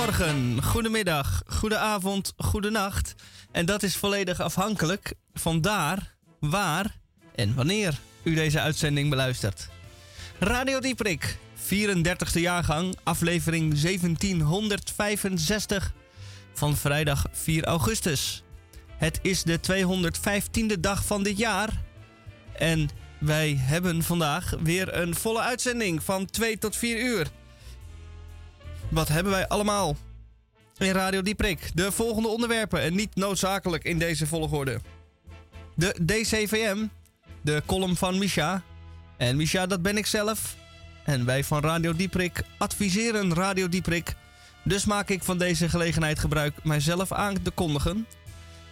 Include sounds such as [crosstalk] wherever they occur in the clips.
Goedemorgen, goedemiddag, goedenavond, goedenacht. En dat is volledig afhankelijk van daar, waar en wanneer u deze uitzending beluistert. Radio Dieprik, 34e jaargang, aflevering 1765 van vrijdag 4 augustus. Het is de 215e dag van dit jaar. En wij hebben vandaag weer een volle uitzending van 2 tot 4 uur. Wat hebben wij allemaal in Radio Dieprik? De volgende onderwerpen en niet noodzakelijk in deze volgorde. De DCVM, de column van Misha. En Misha, dat ben ik zelf. En wij van Radio Dieprik adviseren Radio Dieprik. Dus maak ik van deze gelegenheid gebruik mijzelf aan te kondigen.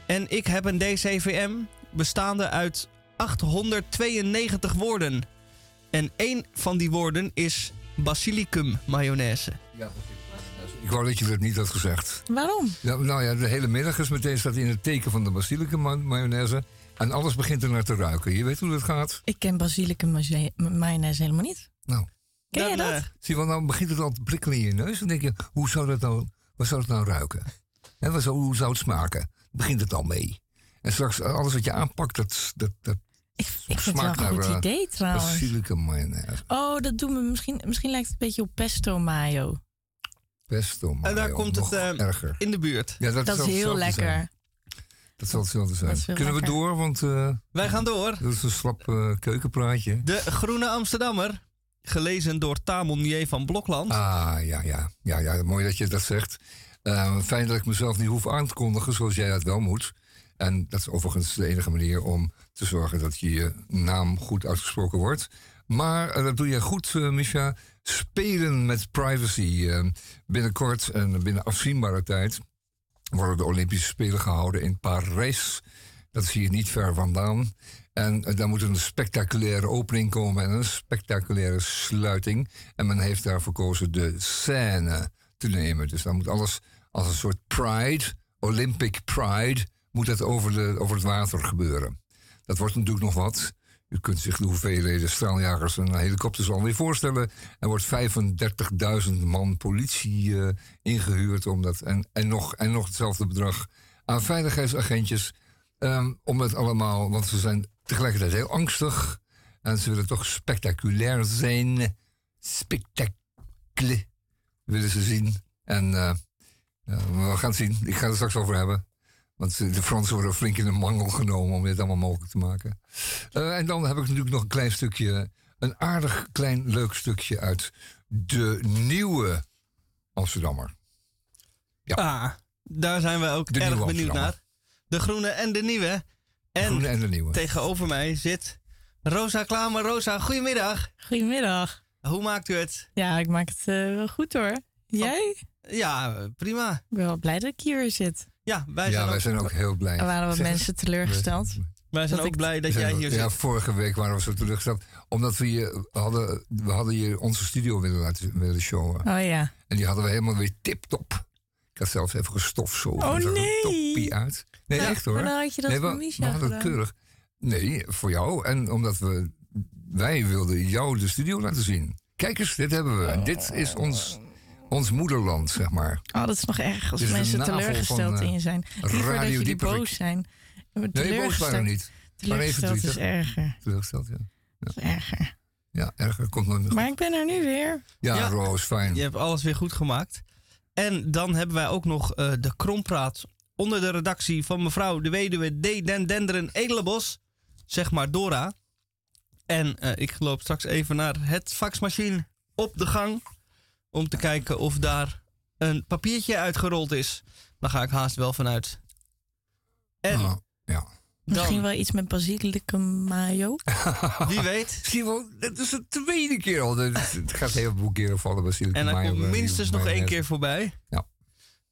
En ik heb een DCVM bestaande uit 892 woorden. En één van die woorden is basilicum mayonaise. Ja, ik wou dat je dat niet had gezegd. Waarom? Ja, nou ja, de hele middag is meteen staat in het teken van de basilicum ma- mayonaise. En alles begint er naar te ruiken. Je weet hoe dat gaat. Ik ken basilicum mayo- mayonaise helemaal niet. Nou, Ken je Dan, dat? eh, zie je wel, nou begint het al te prikkelen in je neus. Dan denk je, hoe zou dat nou, wat zou het nou ruiken? Hè, wat zou, hoe zou het smaken? Begint het al mee. En straks, eh, alles wat je aanpakt, dat, dat, dat ik, ik vind het wel smaakt een goed eh, idee trouwens. basilicum mayonaise. Oh, dat doen we misschien. Misschien lijkt het een beetje op pesto mayo. Pesto En daar komt het eh, erger. in de buurt. Ja, Dat zal is heel lekker. zijn. Dat zal hetzelfde zijn. Dat Kunnen we door? Want eh, Wij gaan door. dat is een slap eh, keukenpraatje. De Groene Amsterdammer, gelezen door Tamon J. van Blokland. Ah, ja, ja. Ja, ja, mooi dat je dat zegt. Eh, fijn dat ik mezelf niet hoef aan te kondigen zoals jij dat wel moet. En dat is overigens de enige manier om te zorgen dat je je naam goed uitgesproken wordt. Maar eh, dat doe je goed, eh Misha. Spelen met privacy. Eh, binnenkort en binnen afzienbare tijd worden de Olympische Spelen gehouden in Parijs. Dat is hier niet ver vandaan. En daar moet een spectaculaire opening komen en een spectaculaire sluiting. En men heeft daar verkozen de scène te nemen. Dus dan moet alles als een soort pride, Olympic pride, moet dat over, de, over het water gebeuren. Dat wordt natuurlijk nog wat. U kunt zich de hoeveelheden straaljagers en helikopters alweer voorstellen. Er wordt 35.000 man politie eh, ingehuurd om dat. En, en, nog, en nog hetzelfde bedrag aan veiligheidsagentjes. ehm, om het allemaal, want ze zijn tegelijkertijd heel angstig. En ze willen toch spectaculair zijn. Spectacle willen ze zien. En eh, ja, we gaan het zien. Ik ga het er straks over hebben. Want de Fransen worden flink in de mangel genomen om dit allemaal mogelijk te maken. Eh, en dan heb ik natuurlijk nog een klein stukje, een aardig klein leuk stukje uit de nieuwe Amsterdammer. Ja. Ah, daar zijn we ook De erg benieuwd naar. De groene en de nieuwe. En Groene en de nieuwe. tegenover mij zit Rosa Klamer. Rosa, goedemiddag. Goedemiddag. Hoe maakt u het? Ja, ik maak het eh, wel goed hoor. Jij? Ja, prima. Ik ben wel blij dat ik hier weer zit. Ja, wij ja, zijn, wij ook, zijn ook heel blij. Waren wat Zeg- mensen teleurgesteld. wij zijn dat ook blij dat We jij hier ja, zit. vorige week waren we zo teleurgesteld. Omdat we je hadden, we hadden je onze studio willen laten willen showen. Oh ja. En die hadden we helemaal weer tip-top. Ik had zelfs even gestofzoogd. Oh, Er nee. toppie uit. Nee, Nou, echt hoor. maar dan had je dat nee, voor we, Misha we hadden het keurig. Nee, voor jou. En omdat we, wij wilden jou de studio laten zien. Kijk eens, dit hebben we. En dit is ons, ons moederland, zeg maar. Oh, dat is nog erg als mensen teleurgesteld van, eh, in je zijn. Liever dat jullie boos zijn. Maar Nee, boos teleurgesteld- waren we niet. Maar even Teleurgesteld is erger. Teleurgesteld, ja. Dat is erger. Ja, erger komt goed. Maar ik ben er nu weer. Ja, Ja. Roos, fijn. Je hebt alles weer goed gemaakt. En dan hebben wij ook nog eh, de Krompraat onder de redactie van mevrouw de weduwe D. Den Denderen Edelenbos. Zeg maar Dora. En eh, ik loop straks even naar het faxmachine op de gang. Om te kijken of daar een papiertje uitgerold is. Daar ga ik haast wel vanuit. En Ah, ja. Misschien dan, wel iets met basilicum mayo. [laughs] wie weet. Je wel, dat is de tweede keer al. Het gaat heel veel keren vallen, Basilicum. En hij mayo, komt minstens nog één keer voorbij. Ja.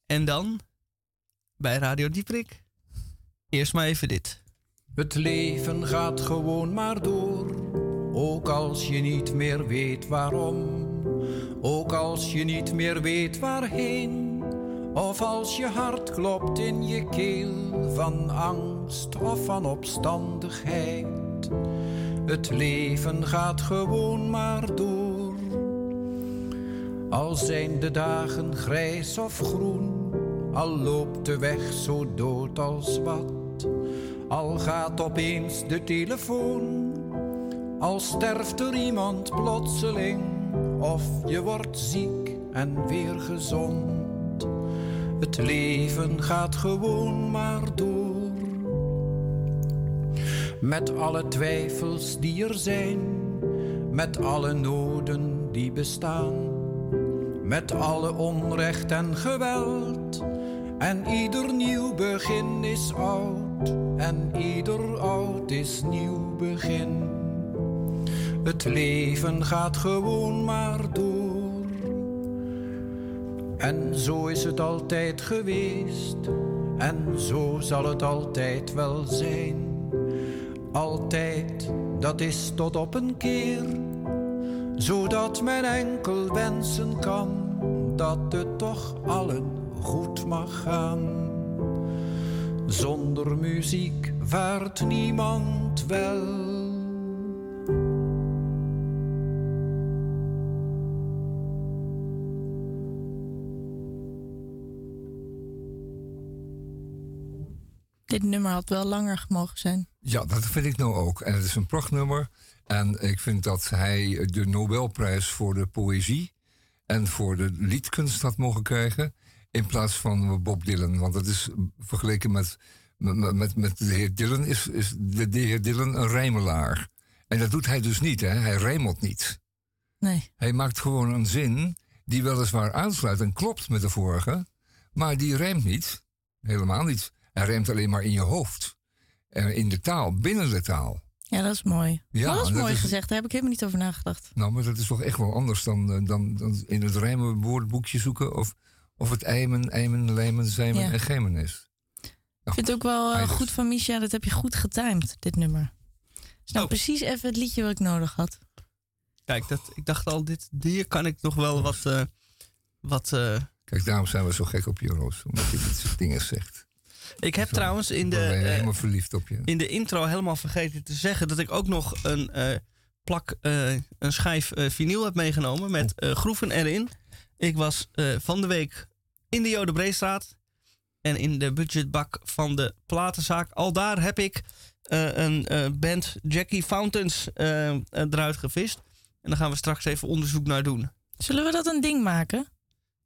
En dan bij Radio Dieprik. Eerst maar even dit. Het leven gaat gewoon maar door, ook als je niet meer weet waarom. Ook als je niet meer weet waarheen, of als je hart klopt in je keel van angst of van opstandigheid. Het leven gaat gewoon maar door. Al zijn de dagen grijs of groen, al loopt de weg zo dood als wat. Al gaat opeens de telefoon, al sterft er iemand plotseling, of je wordt ziek en weer gezond. Het leven gaat gewoon maar door. Met alle twijfels die er zijn, met alle noden die bestaan, met alle onrecht en geweld. En ieder nieuw begin is oud, en ieder oud is nieuw begin. Het leven gaat gewoon maar door. En zo is het altijd geweest, en zo zal het altijd wel zijn. Altijd, dat is tot op een keer, zodat men enkel wensen kan dat het toch allen goed mag gaan. Zonder muziek vaart niemand wel. Dit nummer had wel langer gemogen zijn. Ja, dat vind ik nou ook. En het is een prachtnummer. En ik vind dat hij de Nobelprijs voor de poëzie en voor de liedkunst had mogen krijgen. In plaats van Bob Dylan. Want dat is vergeleken met, met, met, met de heer Dylan, is, is de, de heer Dylan een rijmelaar. En dat doet hij dus niet, hè? Hij rijmelt niet. Nee. Hij maakt gewoon een zin die weliswaar aansluit en klopt met de vorige, maar die rijmt niet. Helemaal niet. Hij rijmt alleen maar in je hoofd. En in de taal, binnen de taal. Ja, dat is mooi. Ja, dat is dat mooi is- gezegd. Daar heb ik helemaal niet over nagedacht. Nou, maar dat is toch echt wel anders dan, eh, dan, dan in het rijmen woordboekje zoeken of, of het eimen, eimen, lijmen, zijmen Ja. en gemen is. Ik vind het ook wel eh, dus. goed van Misha. Dat heb je goed getimed, dit nummer. Het is nou Oh. precies even het liedje wat ik nodig had. Kijk, dat, ik dacht al, dit, hier kan ik nog wel wat... eh, wat eh, Kijk, daarom zijn we zo gek op je, Roos. Omdat je dit soort dingen zegt. Ik heb Zo. trouwens in de, Dan ben je eh, helemaal verliefd op je. in de intro helemaal vergeten te zeggen... dat ik ook nog een eh, plak, eh, een schijf eh, vinyl heb meegenomen... met Oh. eh, groeven erin. Ik was eh, van de week in de Jodebreestraat... en in de budgetbak van de platenzaak. Al daar heb ik eh, een eh, band Jackie Fountains eruit gevist. En daar gaan we straks even onderzoek naar doen. Zullen we dat een ding maken?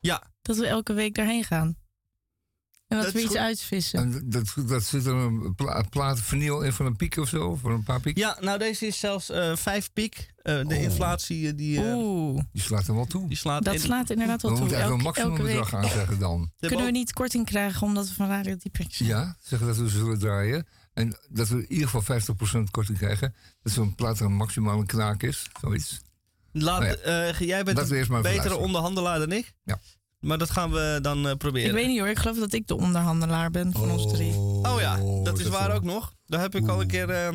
Ja, Dat we elke week daarheen gaan. En dat, Dat we iets goed. uitvissen. En dat, dat zit er een pla plaat verniel in van een piek of zo? Voor een paar piek? Ja, nou deze is zelfs eh vijf piek. Eh, de Oh. inflatie eh, die, eh, Oeh, Die slaat er wel toe. die slaat dat in. slaat inderdaad wel We toe. moeten even een elke maximumbedrag week aanzeggen dan. Kunnen we niet korting krijgen omdat we van Radio Diepex zijn. Ja, zeggen dat we zullen draaien. En dat we in ieder geval 50% korting krijgen. Dat zo'n plaat een maximaal een knaak is. Zoiets. Laat, Nou eh, jij bent Laten we een eerst maar even betere onderhandelaar dan ik. Ja. Maar dat gaan we dan eh, proberen. Ik weet niet hoor, ik geloof dat ik de onderhandelaar ben van ons drie. Oh ja, dat is waar wel- ook nog. Daar heb ik al een keer eh,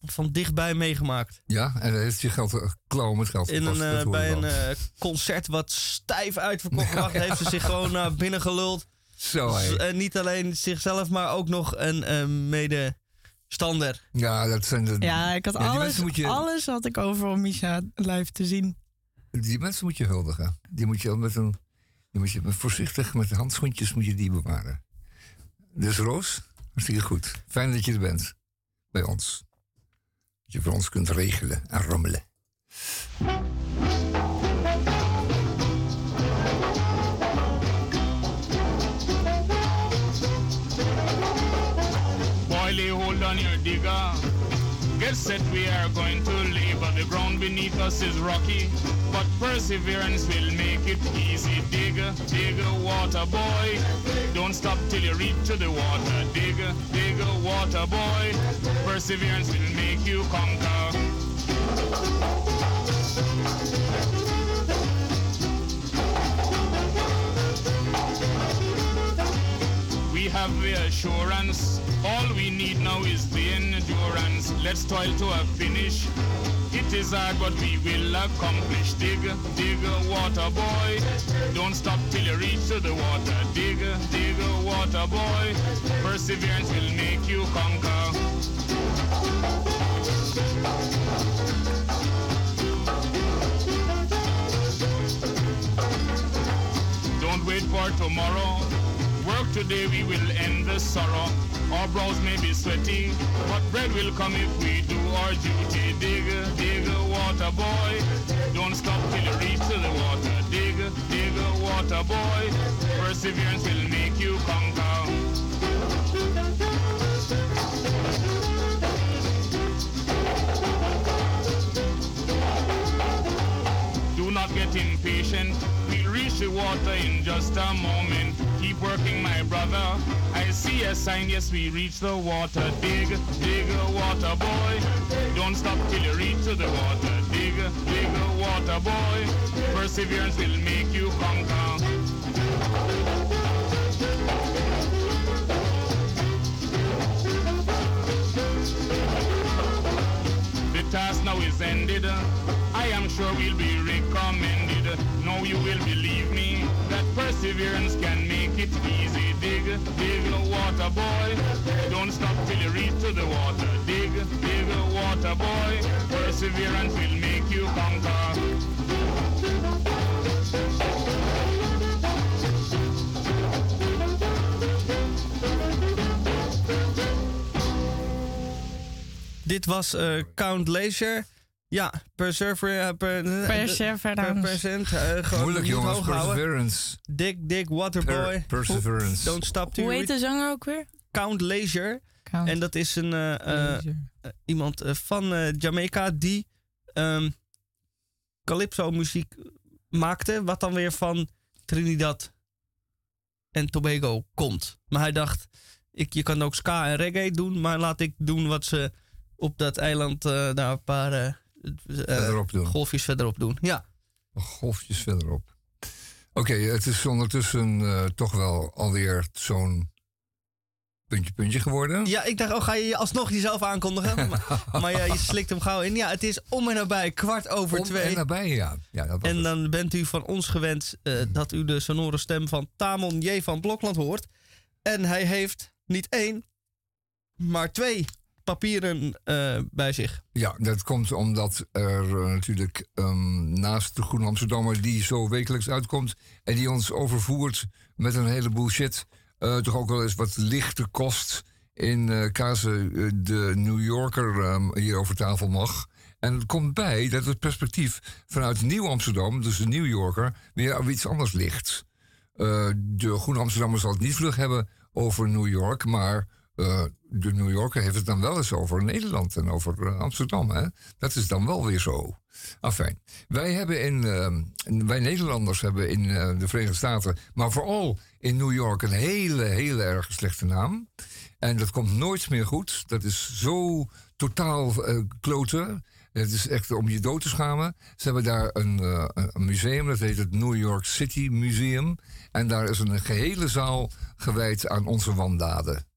van dichtbij meegemaakt. Ja, en heeft je geld eh, klauwen met geld In een, bij een concert wat stijf uitverkocht was, heeft ze zich gewoon naar binnen geluld. Zo, hé. En niet alleen zichzelf, maar ook nog een eh, medestander. Ja, dat zijn de... Ja, ik had Ja, alles, mensen moet je- alles had ik over om Misha live te zien. Die mensen moet je huldigen. Die moet je met een... Die moet je voorzichtig met de handschoentjes moet je die bewaren. Dus Roos, hartstikke goed. Fijn dat je er bent. Bij ons. Dat je voor ons kunt regelen en rommelen. Hold on your digger. Get set, we are going to labor. The ground beneath us is rocky, but perseverance will make it easy. Dig, dig, water boy. Don't stop till you reach to the water. Dig, dig, water boy. Perseverance will make you conquer. Have the assurance. All we need now is the endurance. Let's toil to a finish. It is hard, but we will accomplish. Dig, dig, water boy. Don't stop till you reach to the water. Dig, dig, water boy. Perseverance will make you conquer. Don't wait for tomorrow. Work today, we will end the sorrow. Our brows may be sweaty, but bread will come if we do our duty. Dig, dig, water boy. Don't stop till you reach to the water. Dig, dig, water boy. Perseverance will make you conquer. Do not get impatient. The water in just a moment. Keep working, my brother. I see a sign, yes, we reach the water. Dig, dig, water boy. Don't stop till you reach the water. Dig, dig, water boy. Perseverance will make you conquer. The task now is ended. I am sure we'll be recommended. Now you will believe me that perseverance can make it easy. Dig, dig, water boy. Don't stop till you reach to the water. Dig, dig, water boy. Perseverance will make you conquer. Dit was eh, Count Leisure. Ja, Perseverance. Per, per, Perseverance. percent. gewoon Moeilijk jongens, perseverance. Dick, Dick, Waterboy. Per- perseverance. Don't stop Hoe heet de zanger ook weer? Count Leisure. Count En dat is een, eh, eh, eh, iemand van eh, Jamaica die ehm calypso muziek maakte, wat dan weer van Trinidad en Tobago komt. Maar hij dacht, ik, je kan ook ska en reggae doen, maar laat ik doen wat ze op dat eiland eh, daar een paar Verderop doen. golfjes verderop doen. Ja, golfjes verderop. Oké, het is ondertussen eh, toch wel alweer zo'n puntje puntje geworden. ja ik dacht, oh ga je je alsnog jezelf aankondigen? [laughs] maar maar ja, je slikt hem gauw in. Ja, het is om en nabij kwart over Om twee. en nabij, ja. ja dat En het. dan bent u van ons gewend eh, dat u de sonore stem van Tamon J. van Blokland hoort. En hij heeft niet één, maar twee papieren eh, bij zich. Ja, dat komt omdat er eh, natuurlijk ehm, naast de Groene Amsterdammer... die zo wekelijks uitkomt en die ons overvoert met een heleboel shit... eh, toch ook wel eens wat lichte kost in eh, de New Yorker ehm, hier over tafel mag. En het komt bij dat het perspectief vanuit Nieuw Amsterdam, dus de New Yorker... weer iets anders ligt. De Groene Amsterdammer zal het niet vlug hebben over New York, maar eh, de New Yorker heeft het dan wel eens over Nederland en over eh, Amsterdam. Hè? Dat is dan wel weer zo. Afijn. Wij hebben in, eh, wij Nederlanders hebben in eh, de Verenigde Staten, maar vooral in New York, een hele, hele erg slechte naam. En dat komt nooit meer goed. Dat is zo totaal kloten. Het is echt om je dood te schamen. Ze hebben daar een, een museum, dat heet het New York City Museum. En daar is een gehele zaal gewijd aan onze wandaden.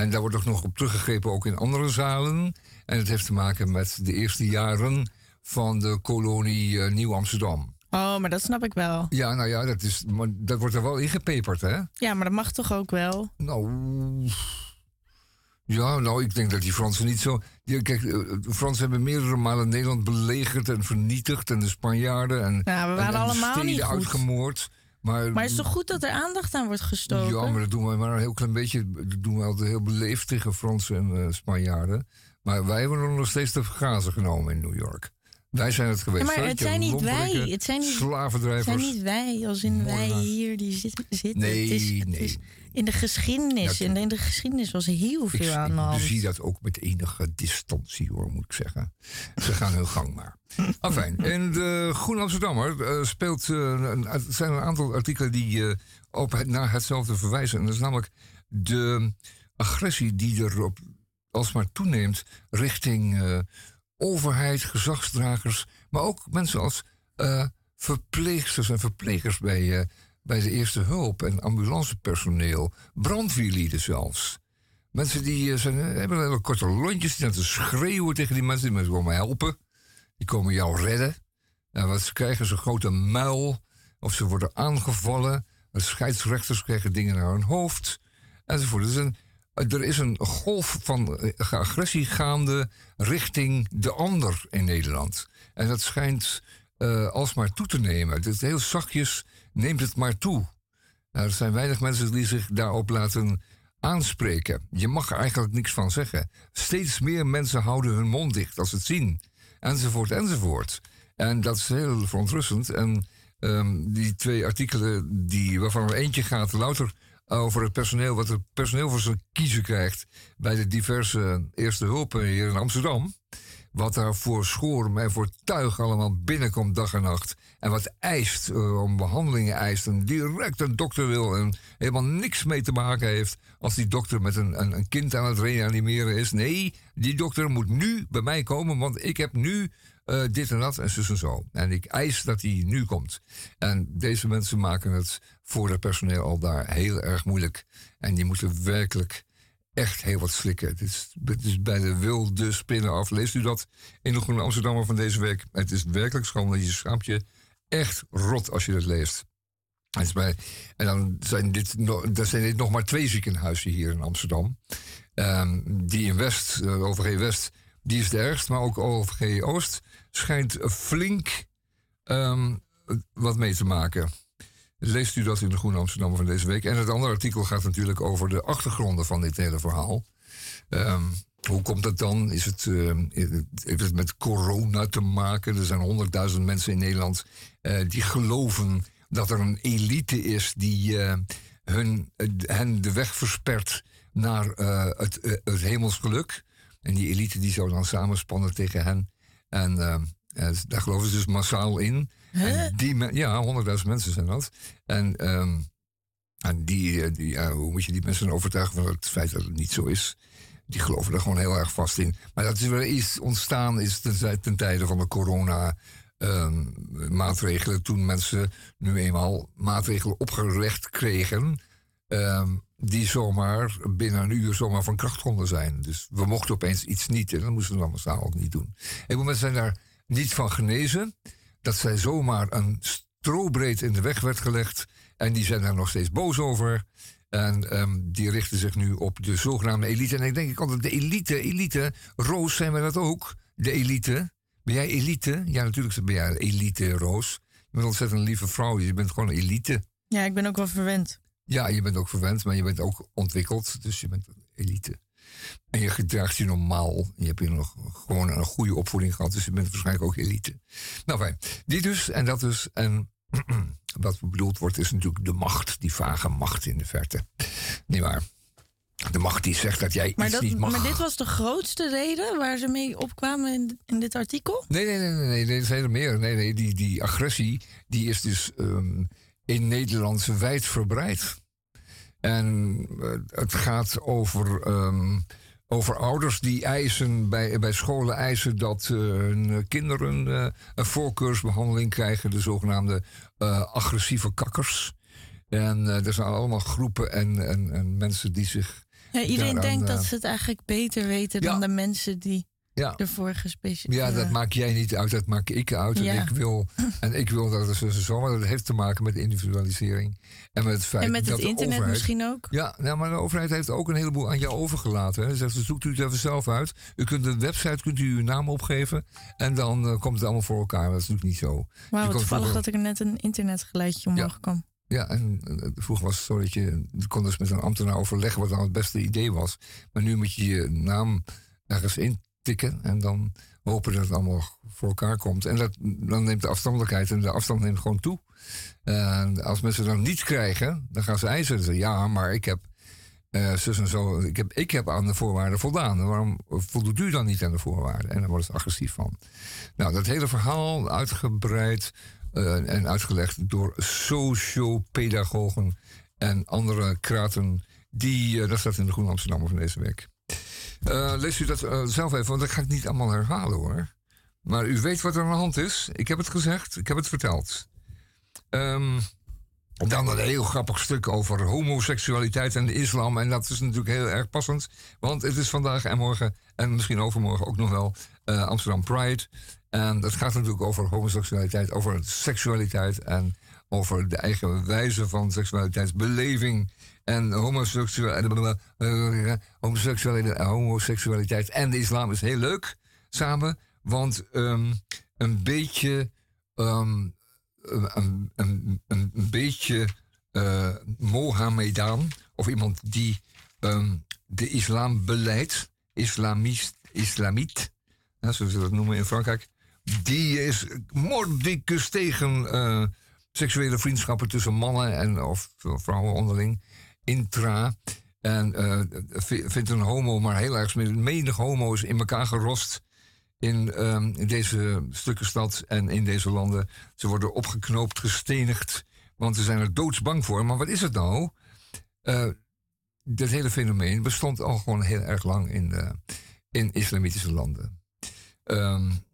En daar wordt ook nog op teruggegrepen, ook in andere zalen. En het heeft te maken met de eerste jaren van de kolonie eh, Nieuw-Amsterdam. Oh, maar dat snap ik wel. Ja, nou ja, dat, is, maar dat wordt er wel ingepeperd, hè? Ja, maar dat mag toch ook wel? Nou. Ja, nou, ik denk dat die Fransen niet zo. Die, kijk, eh, de Fransen hebben meerdere malen Nederland belegerd en vernietigd. En de Spanjaarden. En, Ja, we en- waren en allemaal steden niet goed. uitgemoord. Maar, Maar het is toch goed dat er aandacht aan wordt gestoken? Ja, maar dat doen wij maar een heel klein beetje. Dat doen we altijd heel beleefd tegen Fransen en eh, Spanjaarden. Maar wij hebben er nog steeds de grazen genomen in New York. Wij zijn het geweest. Ja, maar het zijn niet wij. Het zijn niet, het zijn niet wij, als in wij hier die zitten. zitten. Nee, het is, het nee. is in de geschiedenis. Ja, en in de geschiedenis was er heel Ik, veel aan de ik hand. zie dat ook met enige distantie, hoor, moet ik zeggen. Ze gaan hun gang maar. [laughs] Enfin, in de Groen Amsterdammer eh, speelt, eh, een, het zijn een aantal artikelen die eh, op het, naar hetzelfde verwijzen. En dat is namelijk de agressie die er op, alsmaar toeneemt richting eh, overheid, gezagsdragers, maar ook mensen als eh, verpleegsters en verplegers bij, eh, bij de eerste hulp en ambulancepersoneel, brandweerlieden zelfs. Mensen die eh, hebben hele korte lontjes, die te schreeuwen tegen die mensen die mensen komen helpen. Die komen jou redden. En wat ze krijgen is een grote muil. Of ze worden aangevallen. Scheidsrechters krijgen dingen naar hun hoofd. Enzovoort. Dus een, er is een golf van eh, agressie gaande richting de ander in Nederland. En dat schijnt eh, alsmaar toe te nemen. Het is heel zachtjes neemt het maar toe. Nou, er zijn weinig mensen die zich daarop laten aanspreken. Je mag er eigenlijk niks van zeggen. Steeds meer mensen houden hun mond dicht als ze het zien. Enzovoort, enzovoort. En dat is heel verontrustend. En um, die twee artikelen die, waarvan er eentje gaat louter over het personeel, wat het personeel voor zijn kiezen krijgt bij de diverse eerste hulpen hier in Amsterdam. Wat daar voor schorm en voor tuig allemaal binnenkomt dag en nacht. En wat eist, uh, om behandelingen eist. En direct een dokter wil en helemaal niks mee te maken heeft. Als die dokter met een, een, een kind aan het reanimeren is. Nee, die dokter moet nu bij mij komen, want ik heb nu uh, dit en dat en zo en zo. En ik eis dat hij nu komt. En deze mensen maken het voor het personeel al daar heel erg moeilijk. En die moeten werkelijk echt heel wat slikken. Het is, het is bij de wilde spinnen af. Leest u dat in de Groene Amsterdammer van deze week? Het is werkelijk schoon dat je schaamt je echt rot als je dat leest. En dan zijn dit, dat zijn dit nog maar twee ziekenhuizen hier in Amsterdam. Um, die in West, uh, OVG West, die is de ergst, maar ook OVG Oost schijnt flink um, wat mee te maken. Leest u dat in de Groene Amsterdam van deze week. En het andere artikel gaat natuurlijk over de achtergronden van dit hele verhaal. Um, hoe komt dat dan? Is het, uh, heeft het met corona te maken? Er zijn honderdduizend mensen in Nederland uh, die geloven dat er een elite is die uh, hun, hen de weg verspert naar het, het hemelsgeluk. En die elite die zou dan samenspannen tegen hen. En daar geloven ze dus massaal in. En die ja, honderdduizend mensen zijn dat. En, um, en die, die ja, hoe moet je die mensen overtuigen van het feit dat het niet zo is? Die geloven er gewoon heel erg vast in. Maar dat is wel iets ontstaan is ten, ten tijde van de corona. Um, maatregelen, toen mensen nu eenmaal maatregelen opgelegd kregen, um, die zomaar binnen een uur zomaar van kracht konden zijn. Dus we mochten opeens iets niet en dat moesten we dan massaal ook niet doen. En mensen zijn daar niet van genezen dat zij zomaar een strobreed in de weg werd gelegd. En die zijn daar nog steeds boos over. En um, die richten zich nu op de zogenaamde elite. En ik denk ik altijd, de elite, elite. Roos, zijn we dat ook? De elite. Ben jij elite? Ja, natuurlijk ben jij elite, Roos. Je bent ontzettend een lieve vrouw. Je bent gewoon elite. Ja, ik ben ook wel verwend. Ja, je bent ook verwend, maar je bent ook ontwikkeld. Dus je bent elite. En je gedraagt je normaal. Je hebt hier nog gewoon een goede opvoeding gehad. Dus je bent waarschijnlijk ook elite. Nou fijn. Dit dus en dat dus. En [clears throat] wat bedoeld wordt is natuurlijk de macht. Die vage macht in de verte. Niet waar? De macht die zegt dat jij maar iets dat, niet mag. Maar dit was de grootste reden waar ze mee opkwamen in, in dit artikel? Nee, nee, nee, nee, nee, er zijn er meer. Nee, nee, die, die agressie die is dus um, in Nederland wijd verbreid. En uh, het gaat over, um, over ouders die eisen bij, bij scholen eisen dat uh, hun kinderen uh, een voorkeursbehandeling krijgen, de zogenaamde agressieve kakkers. En er zijn allemaal groepen en, en, en mensen die zich. Ja, iedereen daaraan, denkt dat ze het eigenlijk beter weten ja. dan de mensen die ja. ervoor gespecialiseerd Ja, dat maak jij niet uit, dat maak ik uit. Ja. En, ik wil, en ik wil dat het zo, maar dat heeft te maken met individualisering. En met het feit en met dat het internet overheid, misschien ook? Ja, nou, maar de overheid heeft ook een heleboel aan jou overgelaten. Hè. Ze zegt, zoekt u het even zelf uit. U kunt de website, kunt u uw naam opgeven. En dan uh, komt het allemaal voor elkaar. Dat is natuurlijk niet zo. Wauw, wat toevallig vroeger... dat er net een internetgeluidje omhoog ja. kwam. Ja, en uh, vroeger was het zo dat je, je kon dus met een ambtenaar overleggen wat dan het beste idee was. Maar nu moet je je naam ergens in tikken en dan hopen dat het allemaal voor elkaar komt. En dat, dan neemt de afstandelijkheid en de afstand neemt gewoon toe. En als mensen dan niets krijgen, dan gaan ze eisen. Ja, maar ik heb, uh, zus en zo, ik, heb, ik heb aan de voorwaarden voldaan. Waarom voldoet u dan niet aan de voorwaarden? En dan wordt het agressief van. Nou, dat hele verhaal uitgebreid uh, en uitgelegd door sociopedagogen en andere kraten. Die, uh, dat staat in de Groene Amsterdammer van deze week. Uh, lees u dat uh, zelf even, want dat ga ik niet allemaal herhalen hoor. Maar u weet wat er aan de hand is. Ik heb het gezegd, ik heb het verteld. Um, dan een heel grappig stuk over homoseksualiteit en de islam. En dat is natuurlijk heel erg passend. Want het is vandaag en morgen, en misschien overmorgen ook nog wel, uh, Amsterdam Pride. En dat gaat natuurlijk over homoseksualiteit, over seksualiteit en over de eigen wijze van seksualiteitsbeleving. En homoseksualiteit, homoseksualiteit en de islam is heel leuk samen. Want um, een beetje. Um, een, een, beetje uh, Mohammedan of iemand die ehm, de islam beleidt, islamist, islamiet, zoals ze dat noemen in Frankrijk, die is mordicus tegen uh, seksuele vriendschappen tussen mannen en of vrouwen onderling, intra. En uh, vindt een homo maar heel erg menig homo's in elkaar gerost in, um, in deze stukken stad en in deze landen. Ze worden opgeknoopt, gestenigd, want ze zijn er doodsbang voor. Maar wat is het nou? Uh, dit hele fenomeen bestond al gewoon heel erg lang in, uh, in islamitische landen. Um,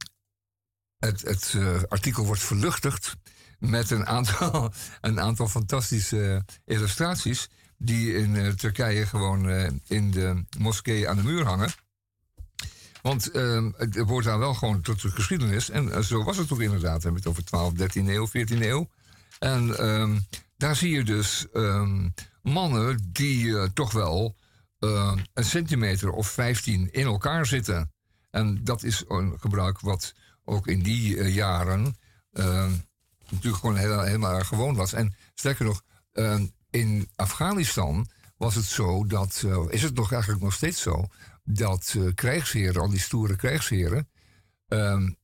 het, het artikel wordt verluchtigd met een aantal, [laughs] een aantal fantastische illustraties die in Turkije gewoon in de moskee aan de muur hangen. Want uh, het wordt daar wel gewoon tot de geschiedenis. En zo was het ook inderdaad. We hebben het over 12, 13 eeuw, 14 eeuw. En um, daar zie je dus um, mannen die toch wel een centimeter of 15 in elkaar zitten. En dat is een gebruik wat ook in die jaren ehm, natuurlijk gewoon helemaal gewoon was. En sterker nog, in Afghanistan was het zo dat, is het nog eigenlijk nog steeds zo, dat uh, krijgsheren, al die stoere krijgsheren, um,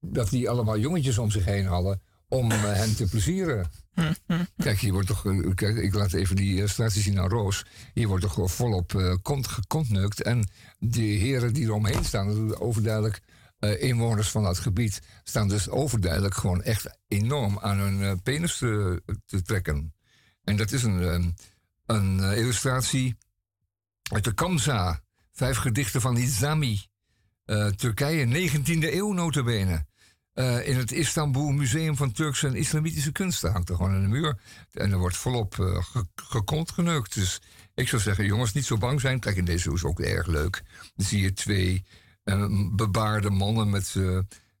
dat die allemaal jongetjes om zich heen hadden om uh, hen te plezieren. [laughs] Kijk, hier wordt toch, kijk, ik laat even die illustratie zien aan Roos. Hier wordt toch volop kont gekontnukt. En die heren die er omheen staan, overduidelijk inwoners van dat gebied, staan dus overduidelijk gewoon echt enorm aan hun penis te, te, trekken. En dat is een, een illustratie uit de Kamsa. Vijf gedichten van Izami. Uh, Turkije, 19e eeuw notabene. Uh, in het Istanbul Museum van Turkse en Islamitische Kunsten hangt er gewoon aan de muur. En er wordt volop uh, ge geneukt. Dus ik zou zeggen, jongens, niet zo bang zijn. Kijk, in deze is ook erg leuk. Dan zie je twee uh, bebaarde mannen met,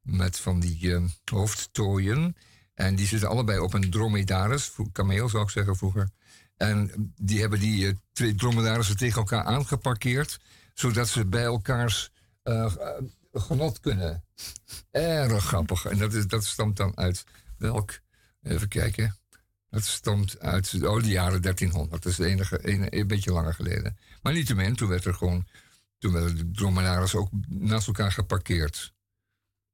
met van die hoofdtooien. En die zitten allebei op een dromedaris, kameel zou ik zeggen vroeger. En die hebben die uh, twee dromedarissen tegen elkaar aangeparkeerd, zodat ze bij elkaars uh, genot kunnen. Erg grappig. En dat, is, dat stamt dan uit welk? Even kijken. Dat stamt uit oh, de jaren 1300. Dat is enige, een, een beetje langer geleden. Maar niettemin, toen werd er gewoon. Toen werden de dromedarissen ook naast elkaar geparkeerd.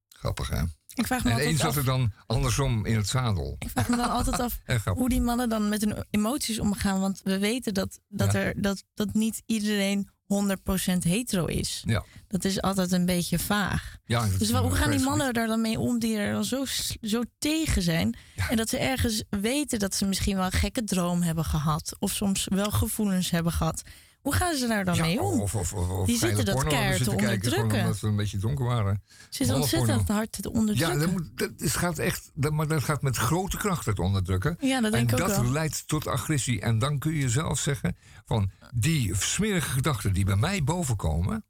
Grappig, hè? Ik vraag me en zat er dan andersom in het zadel. Ik vraag me dan altijd af [laughs] hoe die mannen dan met hun emoties omgaan. Want we weten dat, dat, er, dat, dat niet iedereen 100% hetero is. Ja. Dat is altijd een beetje vaag. Ja, dus hoe gaan die mannen daar dan mee om die er dan zo, zo tegen zijn? En dat ze ergens weten dat ze misschien wel een gekke droom hebben gehad. Of soms wel gevoelens hebben gehad. Hoe gaan ze daar dan mee om? Of, of, of, die zitten dat keihard te onderdrukken. Omdat we een beetje donker waren. Ze zitten ontzettend hard te onderdrukken. Ja, dat, moet, dat gaat echt, dat, maar dat gaat met grote kracht het onderdrukken. Ja, dat denk en ik ook dat leidt tot agressie. En dan kun je zelf zeggen van die smerige gedachten die bij mij bovenkomen,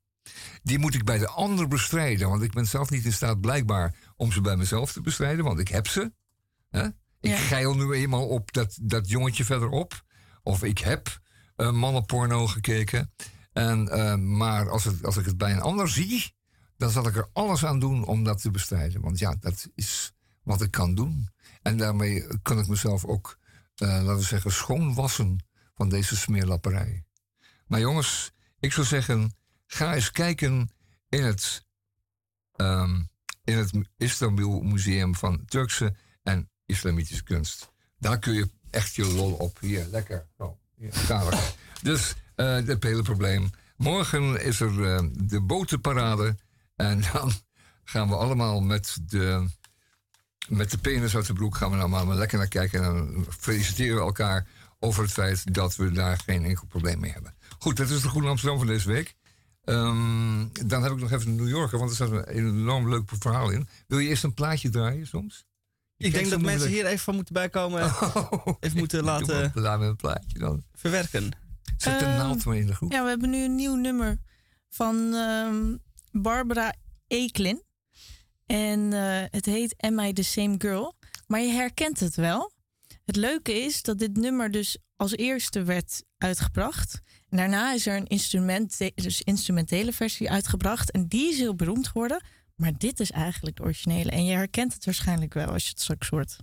die moet ik bij de ander bestrijden. Want ik ben zelf niet in staat blijkbaar om ze bij mezelf te bestrijden, want ik heb ze. Hè? Ik ja. geil nu eenmaal op dat, dat jongetje verderop. Of ik heb uh, mannenporno gekeken. En, uh, maar als, het, als ik het bij een ander zie, dan zal ik er alles aan doen om dat te bestrijden. Want ja, dat is wat ik kan doen. En daarmee kan ik mezelf ook, uh, laten we zeggen, schoonwassen van deze smeerlapperij. Maar jongens, ik zou zeggen, ga eens kijken in het, um, in het Istanbul Museum van Turkse en Islamitische kunst. Daar kun je echt je lol op. Hier, lekker. Zo. Ja, [laughs] dus uh, het hele probleem. Morgen is er uh, de botenparade. En dan gaan we allemaal met de, met de penis uit de broek... gaan we nou maar lekker naar kijken. En dan feliciteren we elkaar over het feit dat we daar geen enkel probleem mee hebben. Goed, dat is de Goede Amsterdam van deze week. Um, dan heb ik nog even New Yorker, want er staat een enorm leuk verhaal in. Wil je eerst een plaatje draaien soms? Ik denk dat mensen hier even van moeten bijkomen. Oh, even moeten [laughs] laten Laat een plaatje dan. verwerken. Zet de uh, naald maar in de groep. Ja, we hebben nu een nieuw nummer van uh, Barbara Eklin. En uh, het heet Am I the Same Girl? Maar je herkent het wel. Het leuke is dat dit nummer dus als eerste werd uitgebracht. En daarna is er een instrument, dus instrumentele versie uitgebracht. En die is heel beroemd geworden. Maar dit is eigenlijk de originele. En je herkent het waarschijnlijk wel als je het straks hoort.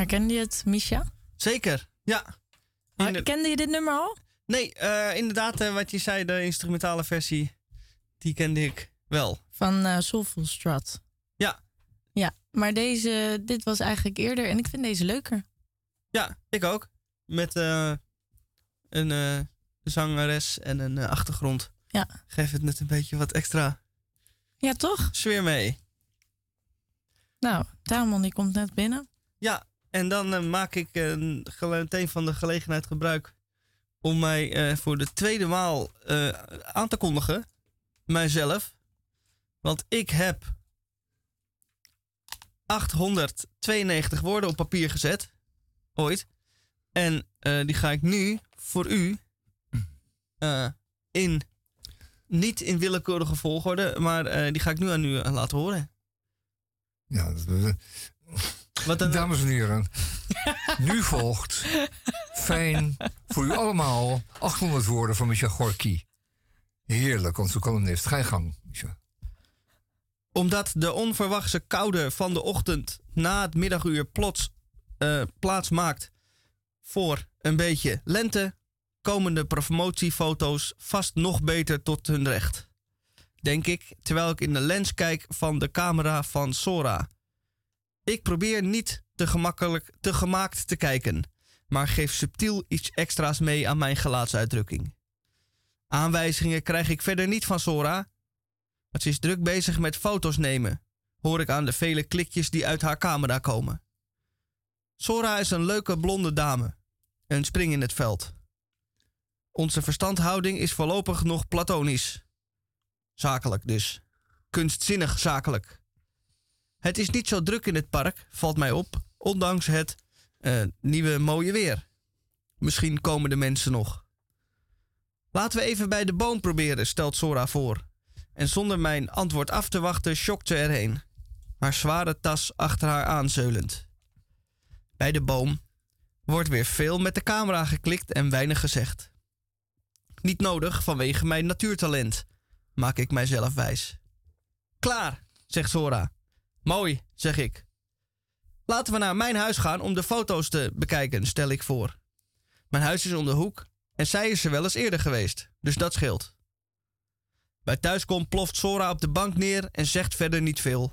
Herkende je het, Misha? Zeker, ja. Inder- Kende je dit nummer al? nee, eh, inderdaad, eh, wat je zei, de instrumentale versie, die kende ik wel. Van eh Soulful Strut. Ja. Ja, maar deze, dit was eigenlijk eerder en ik vind deze leuker. Ja, ik ook. Met een zangeres en een achtergrond. Ja. Geeft het net een beetje wat extra Ja, toch? sfeer mee. Nou, Tamon die komt net binnen. Ja, en dan eh, maak ik eh, meteen van de gelegenheid gebruik om mij eh, voor de tweede maal aan te kondigen. Mijzelf. Want ik heb 892 woorden op papier gezet. Ooit. En die ga ik nu voor u in. Niet in willekeurige volgorde, maar die ga ik nu aan u laten horen. Ja, dat? Dames en heren. nu volgt fijn voor u allemaal 800 woorden van Micha Gorky. Heerlijk, onze columnist. Ga je gang, Micha. Omdat de onverwachte koude van de ochtend na het middaguur plots eh, plaats maakt voor een beetje lente, komen de promotiefoto's vast nog beter tot hun recht. Denk ik, terwijl ik in de lens kijk van de camera van Sora. Ik probeer niet te gemakkelijk te gemaakt te kijken, maar geef subtiel iets extra's mee aan mijn gelaatsuitdrukking. Aanwijzingen krijg ik verder niet van Sora, ze is druk bezig met foto's nemen, hoor ik aan de vele klikjes die uit haar camera komen. Sora is een leuke blonde dame, een spring in het veld. Onze verstandhouding is voorlopig nog platonisch. Zakelijk dus. Kunstzinnig zakelijk. Het is niet zo druk in het park, valt mij op, ondanks het eh, nieuwe mooie weer. Misschien komen de mensen nog. Laten we even bij de boom proberen, stelt Sora voor. En zonder mijn antwoord af te wachten, schokt ze erheen. Haar zware tas achter haar aanzeulend. Bij de boom wordt weer veel met de camera geklikt en weinig gezegd. Niet nodig vanwege mijn natuurtalent, maak ik mijzelf wijs. Klaar, zegt Sora. Mooi, zeg ik. Laten we naar mijn huis gaan om de foto's te bekijken, stel ik voor. Mijn huis is om de hoek en zij is er wel eens eerder geweest, dus dat scheelt. Bij thuiskom ploft Sora op de bank neer en zegt verder niet veel.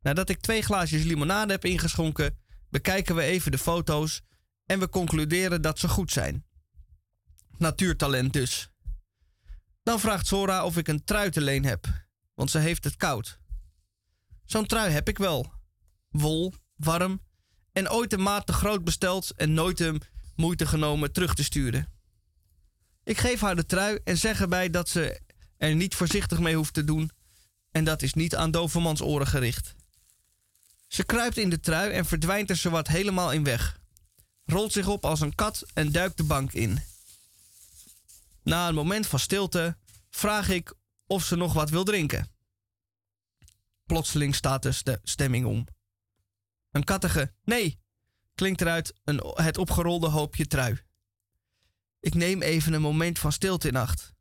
Nadat ik twee glaasjes limonade heb ingeschonken, bekijken we even de foto's en we concluderen dat ze goed zijn. Natuurtalent dus. Dan vraagt Sora of ik een trui te leen heb, want ze heeft het koud. Zo'n trui heb ik wel. Wol, warm en ooit een maat te groot besteld en nooit hem moeite genomen terug te sturen. Ik geef haar de trui en zeg erbij dat ze er niet voorzichtig mee hoeft te doen. En dat is niet aan Dovermans oren gericht. Ze kruipt in de trui en verdwijnt er zowat helemaal in weg. Rolt zich op als een kat en duikt de bank in. Na een moment van stilte vraag ik of ze nog wat wil drinken. Plotseling staat de ste- stemming om. Een kattige nee klinkt eruit een, het opgerolde hoopje trui. Ik neem even een moment van stilte in acht.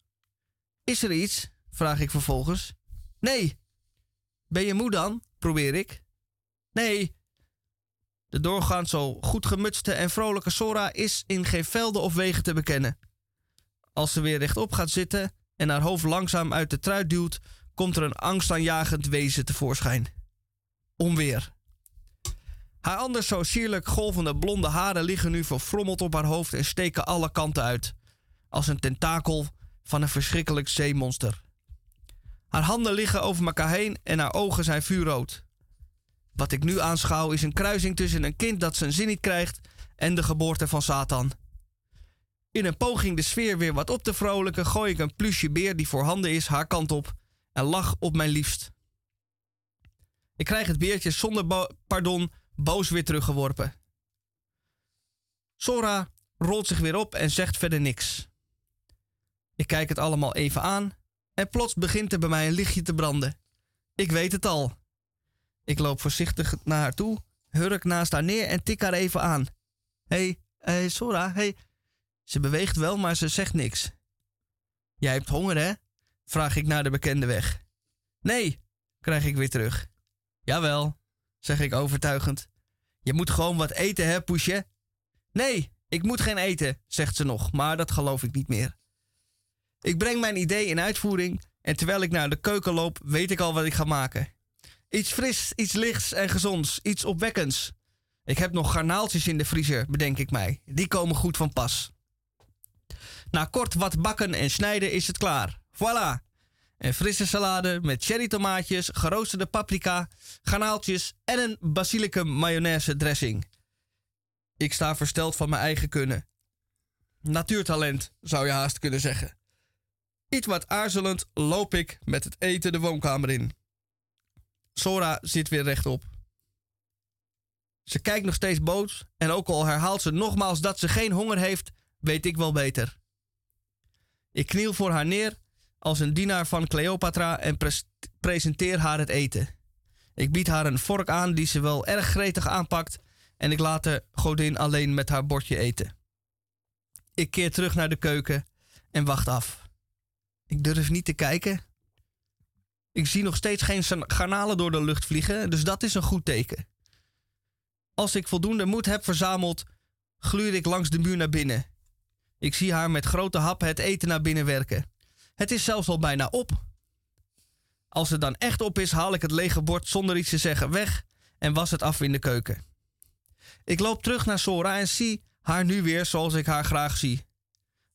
Is er iets? vraag ik vervolgens. Nee. Ben je moe dan? probeer ik. Nee. De doorgaans zo goed gemutste en vrolijke Sora is in geen velden of wegen te bekennen. Als ze weer rechtop gaat zitten en haar hoofd langzaam uit de trui duwt, komt er een angstaanjagend wezen tevoorschijn. Onweer. Haar anders zo sierlijk golvende blonde haren liggen nu verfrommeld op haar hoofd en steken alle kanten uit, als een tentakel van een verschrikkelijk zeemonster. Haar handen liggen over elkaar heen en haar ogen zijn vuurrood. Wat ik nu aanschouw is een kruising tussen een kind dat zijn zin niet krijgt en de geboorte van Satan. In een poging de sfeer weer wat op te vrolijken, gooi ik een plusje beer die voorhanden is haar kant op en lach op mijn liefst. Ik krijg het beertje zonder pardon boos weer teruggeworpen. Sora rolt zich weer op en zegt verder niks. Ik kijk het allemaal even aan en plots begint er bij mij een lichtje te branden. Ik weet het al. Ik loop voorzichtig naar haar toe, hurk naast haar neer en tik haar even aan. Hé, hey, hey, Sora, hey. Ze beweegt wel, maar ze zegt niks. Jij hebt honger, hè? Vraag ik naar de bekende weg. Nee, krijg ik weer terug. Jawel, zeg ik overtuigend. Je moet gewoon wat eten, hè, Poesje? Nee, ik moet geen eten, zegt ze nog, maar dat geloof ik niet meer. Ik breng mijn idee in uitvoering en terwijl ik naar de keuken loop, weet ik al wat ik ga maken. Iets fris, iets lichts en gezonds, iets opwekkends. Ik heb nog garnaaltjes in de vriezer, bedenk ik mij. Die komen goed van pas. Na kort wat bakken en snijden is het klaar. Voilà! Een frisse salade met cherry tomaatjes, geroosterde paprika, garnaaltjes en een basilicum mayonaise dressing. Ik sta versteld van mijn eigen kunnen. Natuurtalent, zou je haast kunnen zeggen. Iets wat aarzelend loop ik met het eten de woonkamer in. Sora zit weer rechtop. Ze kijkt nog steeds boos en ook al herhaalt ze nogmaals dat ze geen honger heeft, weet ik wel beter. Ik kniel voor haar neer als een dienaar van Cleopatra en presenteer haar het eten. Ik bied haar een vork aan die ze wel erg gretig aanpakt en ik laat de godin alleen met haar bordje eten. Ik keer terug naar de keuken en wacht af. Ik durf niet te kijken. Ik zie nog steeds geen garnalen door de lucht vliegen, dus dat is een goed teken. Als ik voldoende moed heb verzameld, gluur ik langs de muur naar binnen. Ik zie haar met grote happen het eten naar binnen werken. Het is zelfs al bijna op. Als het dan echt op is, haal ik het lege bord zonder iets te zeggen weg en was het af in de keuken. Ik loop terug naar Sora en zie haar nu weer zoals ik haar graag zie.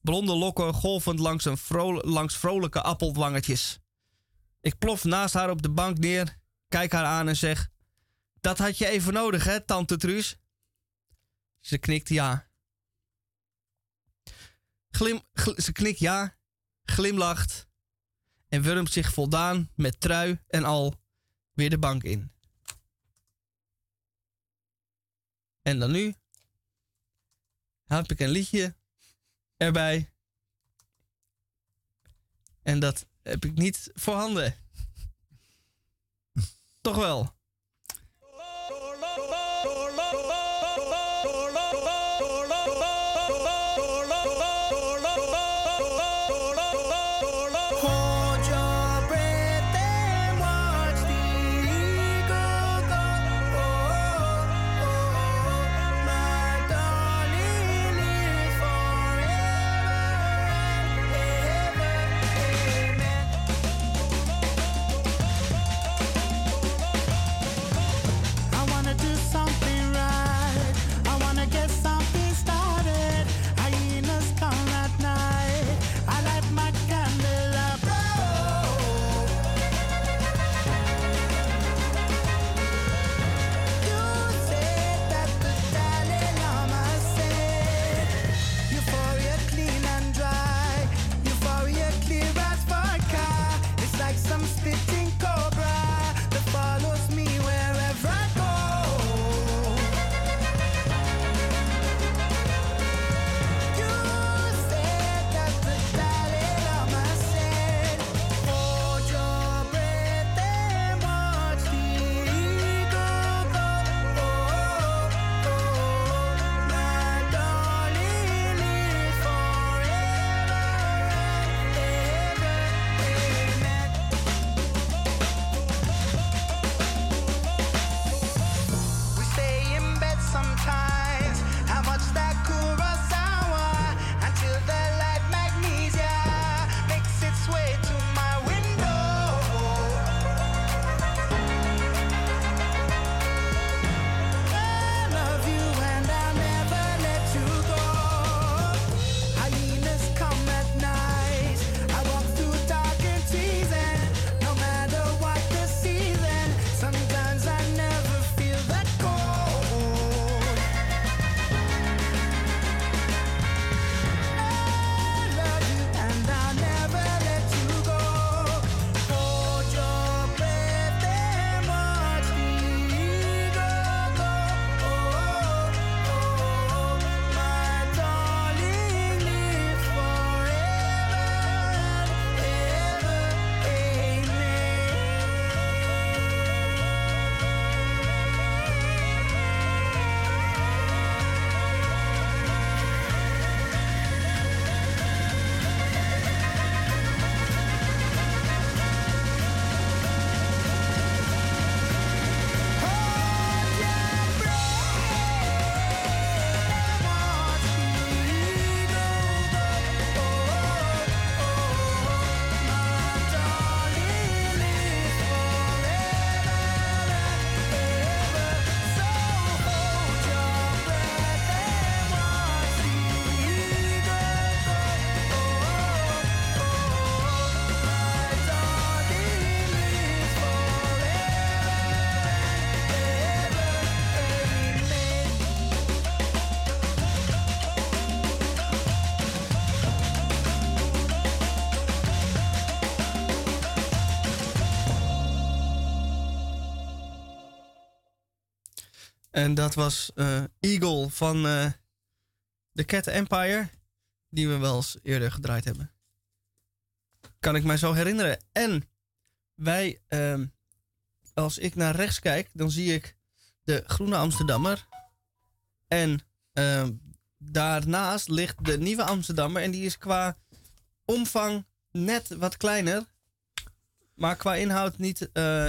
Blonde lokken golvend langs, een langs vrolijke appelwangetjes. Ik plof naast haar op de bank neer, kijk haar aan en zeg: Dat had je even nodig, hè, tante Truus? Ze knikt ja. Ze knikt ja, glimlacht en wurmt zich voldaan met trui en al weer de bank in. En dan nu heb ik een liedje erbij. En dat heb ik niet voorhanden. Toch wel. En dat was uh, Eagle van uh, The Cat Empire. Die we wel eens eerder gedraaid hebben. Kan ik mij zo herinneren. En wij, uh, als ik naar rechts kijk, dan zie ik de Groene Amsterdammer. En ehm, daarnaast ligt de Nieuwe Amsterdammer. En die is qua omvang net wat kleiner. Maar qua inhoud niet uh,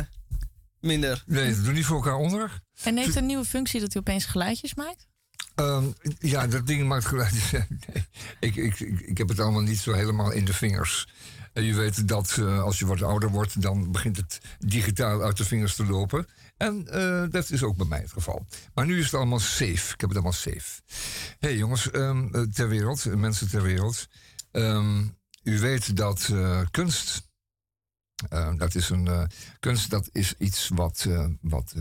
minder. Nee, ze doen niet voor elkaar onder. En heeft een nieuwe functie dat hij opeens geluidjes maakt? Um, ja, dat ding maakt geluidjes. [laughs] nee, ik, ik, ik, heb het allemaal niet zo helemaal in de vingers. En je weet dat uh, als je wat ouder wordt, dan begint het digitaal uit de vingers te lopen. En uh, dat is ook bij mij het geval. Maar nu is het allemaal safe. Ik heb het allemaal safe. Hé hey, jongens, um, ter wereld, mensen ter wereld. Um, u weet dat uh, kunst uh, dat is een uh, kunst, dat is iets wat, uh, wat,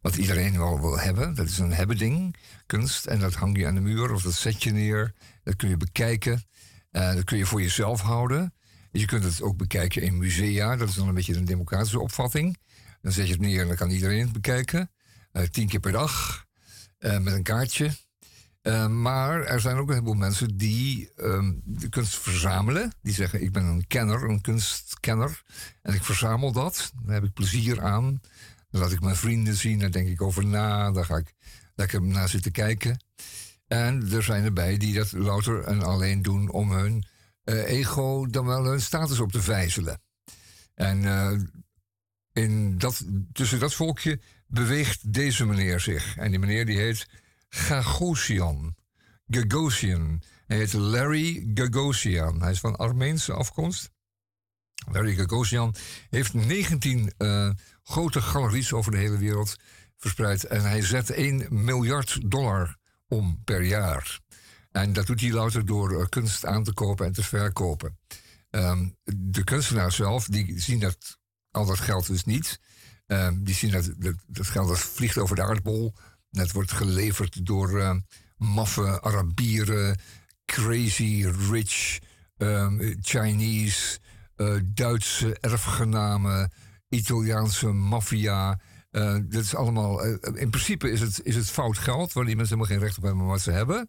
wat iedereen wel wil hebben. Dat is een hebben ding, kunst. En dat hang je aan de muur of dat zet je neer. Dat kun je bekijken. dat kun je voor jezelf houden. Je kunt het ook bekijken in musea. Dat is dan een beetje een democratische opvatting. Dan zet je het neer en dan kan iedereen het bekijken. tien keer per dag. met een kaartje. Uh, maar er zijn ook een heleboel mensen die um, de kunst verzamelen. Die zeggen: Ik ben een kenner, een kunstkenner. En ik verzamel dat. Daar heb ik plezier aan. Dan laat ik mijn vrienden zien. Daar denk ik over na. Daar ga ik lekker naar zitten kijken. En er zijn erbij die dat louter en alleen doen om hun uh, ego, dan wel hun status op te vijzelen. En uh, in dat, tussen dat volkje beweegt deze meneer zich. En die meneer die heet Gagosian. Gagosian. Hij heet Larry Gagosian. Hij is van Armeense afkomst. Larry Gagosian heeft 19 uh, grote galeries over de hele wereld verspreid. En hij zet 1 miljard dollar om per jaar. En dat doet hij louter door uh, kunst aan te kopen en te verkopen. Um, de kunstenaars zelf, die zien dat al dat geld dus niet. Um, die zien dat, dat, dat geld dat vliegt over de aardbol het wordt geleverd door uh, maffe Arabieren, crazy rich um, Chinese, uh, Duitse erfgenamen, Italiaanse maffia. Uh, dat is allemaal. in principe is het, is het fout geld, waar die mensen helemaal geen recht op hebben wat ze hebben.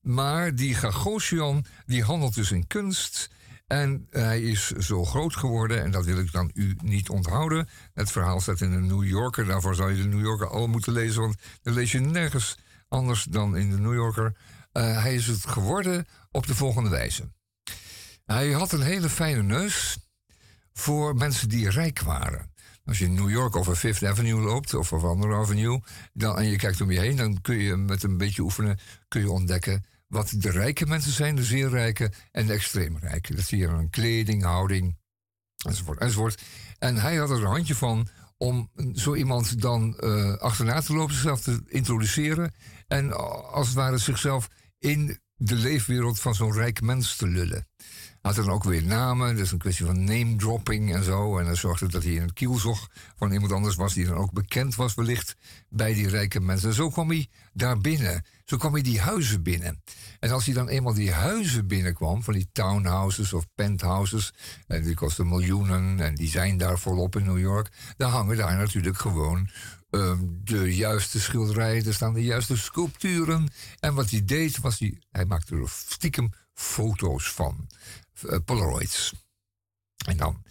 Maar die Gagosian, die handelt dus in kunst. En hij is zo groot geworden, en dat wil ik dan u niet onthouden. Het verhaal staat in de New Yorker. Daarvoor zou je de New Yorker al moeten lezen, want dan lees je nergens anders dan in de New Yorker. Uh, hij is het geworden op de volgende wijze. Hij had een hele fijne neus voor mensen die rijk waren. Als je in New York over Fifth Avenue loopt of over andere Avenue, dan, en je kijkt om je heen, dan kun je met een beetje oefenen kun je ontdekken wat de rijke mensen zijn, de zeer rijke en de extreem rijke. Dat zie je aan kleding, houding, enzovoort, enzovoort. En hij had er een handje van om zo iemand dan uh, achterna te lopen, zichzelf te introduceren en als het ware zichzelf in de leefwereld van zo'n rijk mens te lullen had dan ook weer namen. Dus een kwestie van name dropping en zo. En dan zorgde dat hij in het kielzog van iemand anders was die dan ook bekend was wellicht bij die rijke mensen. En zo kwam hij daar binnen. Zo kwam hij die huizen binnen. En als hij dan eenmaal die huizen binnenkwam, van die townhouses of penthouses, en die kosten miljoenen en die zijn daar volop in New York, dan hangen daar natuurlijk gewoon um, de juiste schilderijen, er staan de juiste sculpturen. En wat hij deed, was hij, hij maakte er stiekem foto's van. Uh, Polaroids. En dan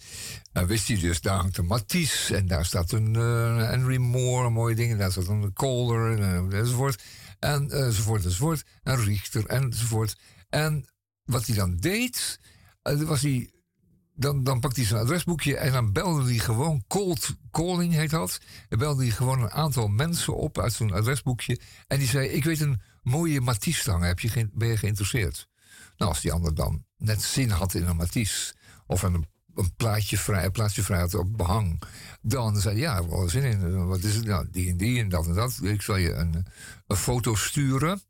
uh, wist hij dus, daar hangt een Matisse en daar staat een Henry Moore, een mooie ding, en daar staat een Calder en, enzovoort. En, enzovoort, enzovoort. En Richter enzovoort. En wat hij dan deed, was hij dan, dan pakte hij zijn adresboekje en dan belde hij gewoon cold calling, heet dat. Dan belde hij gewoon een aantal mensen op uit zijn adresboekje. En die zei: Ik weet een mooie Matisse hangen, heb je ben je geïnteresseerd? Nou, als die ander dan net zin had in een Matisse of een, een plaatje vrij, een plaatje vrij had op behang, dan zei hij: Ja, wel zin in. Wat is het nou? Die en die en dat en dat. Ik zal je een, een foto sturen.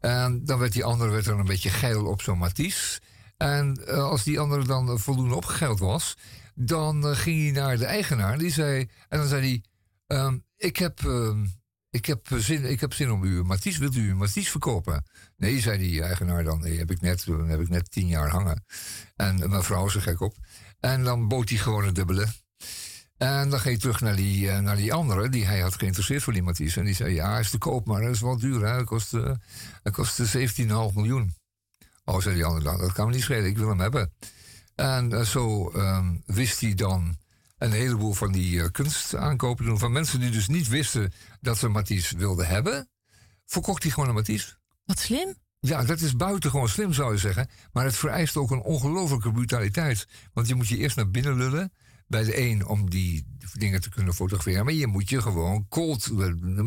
En dan werd die andere werd er een beetje geil op zo'n Matisse. En uh, als die andere dan voldoende opgegeld was, dan ging hij naar de eigenaar. Die zei, en dan zei hij: um, ik, heb, uh, ik, heb zin, ik heb zin om u Matisse. Wilt u Matisse verkopen? Nee, zei die eigenaar dan. Nee, heb ik net, heb ik net tien jaar hangen. En mijn vrouw is er gek op. En dan bood hij gewoon een dubbele. En dan ga je terug naar die, eh, naar die andere, die hij had geïnteresseerd voor die Matisse. En die zei, ja, hij is te koop, maar dat is wel duur. Hè? Dat kost, uh, dat kost 17,5 miljoen. Oh, zei die andere dan, dat kan me niet schelen, ik wil hem hebben. En uh, zo ehm, wist hij dan een heleboel van die kunst aankopen doen. Van mensen die dus niet wisten dat ze Matisse wilden hebben, verkocht hij gewoon een Matisse. Wat slim. Ja, dat is buitengewoon slim, zou je zeggen. Maar het vereist ook een ongelofelijke brutaliteit. Want je moet je eerst naar binnen lullen bij de een om die dingen te kunnen fotograferen. Maar je moet je gewoon cold.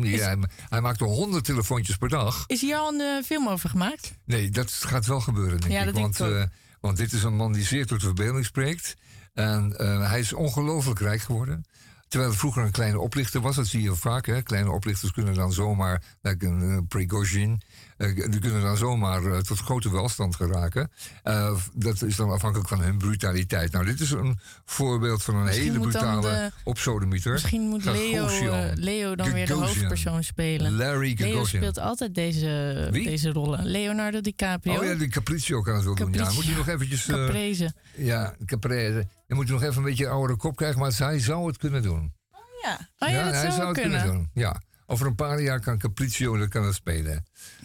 Is, hij, hij maakt er honderd telefoontjes per dag. Is hier al een uh, film over gemaakt? Nee, dat gaat wel gebeuren, denk ja, ik. Dat want, ik uh, want dit is een man die zeer tot de verbeelding spreekt. En uh, hij is ongelooflijk rijk geworden. Terwijl het vroeger een kleine oplichter was, dat zie je vaak. Hè? Kleine oplichters kunnen dan zomaar, like een uh, Prigozhin, die kunnen dan zomaar uh, tot grote welstand geraken. dat is dan afhankelijk van hun brutaliteit. Nou, dit is een voorbeeld van een misschien hele brutale de, opsodemieter. Misschien moet Leo, Leo dan Gagosian. weer de hoofdpersoon spelen. Larry Gagosian. Leo speelt altijd deze, deze rollen. Leonardo DiCaprio. Oh ja, die Capriccio kan het wel doen. Ja, moet je nog eventjes... Caprese. ja, Caprese. Je moet nog even een beetje een oudere kop krijgen, maar hij zou het kunnen doen. Oh ja, oh, ja, dat hij zou, zou het kunnen. doen. Ja. Over een paar jaar kan Capriccio dat kan het spelen.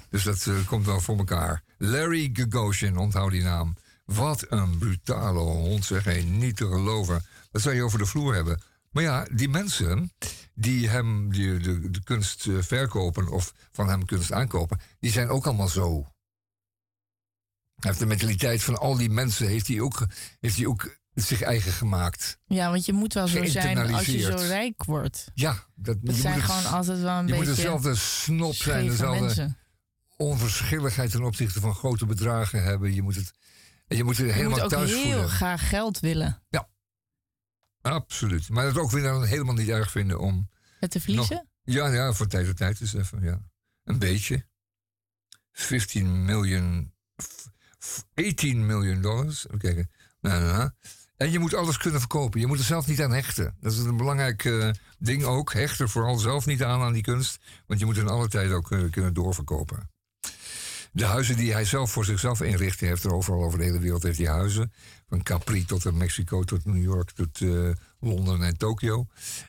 Dus dat uh, komt wel voor elkaar. Larry Gagosian, onthoud die naam. Wat een brutale hond, zeg. Niet te geloven. Dat zou je over de vloer hebben. Maar ja, die mensen die hem die, de, de kunst uh, verkopen of van hem kunst aankopen, die zijn ook allemaal zo. Hij heeft de mentaliteit van al die mensen, heeft hij ook, heeft hij ook zich eigen gemaakt. Ja, want je moet wel zo zijn als je zo rijk wordt. Ja, dat, dat je zijn moet gewoon het, altijd wel een je beetje. moet dezelfde snop zijn, dezelfde mensen. Onverschilligheid ten opzichte van grote bedragen hebben. Je moet het, je moet er Je helemaal moet ook thuis heel voelen. graag geld willen. Absoluut. Maar dat ook weer dan helemaal niet erg vinden om. Het te verliezen? Ja, ja, van tijd tot tijd is even, ja. Een beetje. 15 miljoen. f- f- 18 miljoen dollars. Even kijken. Nou, nou, nou. En je moet alles kunnen verkopen. Je moet er zelf niet aan hechten. Dat is een belangrijk eh, ding ook. Hecht er vooral zelf niet aan aan die kunst. Want je moet in alle tijd ook eh, kunnen doorverkopen. De huizen die hij zelf voor zichzelf inricht, hij heeft er overal over de hele wereld heeft hij huizen. Van Capri tot in Mexico, tot New York, tot eh, Londen en Tokio.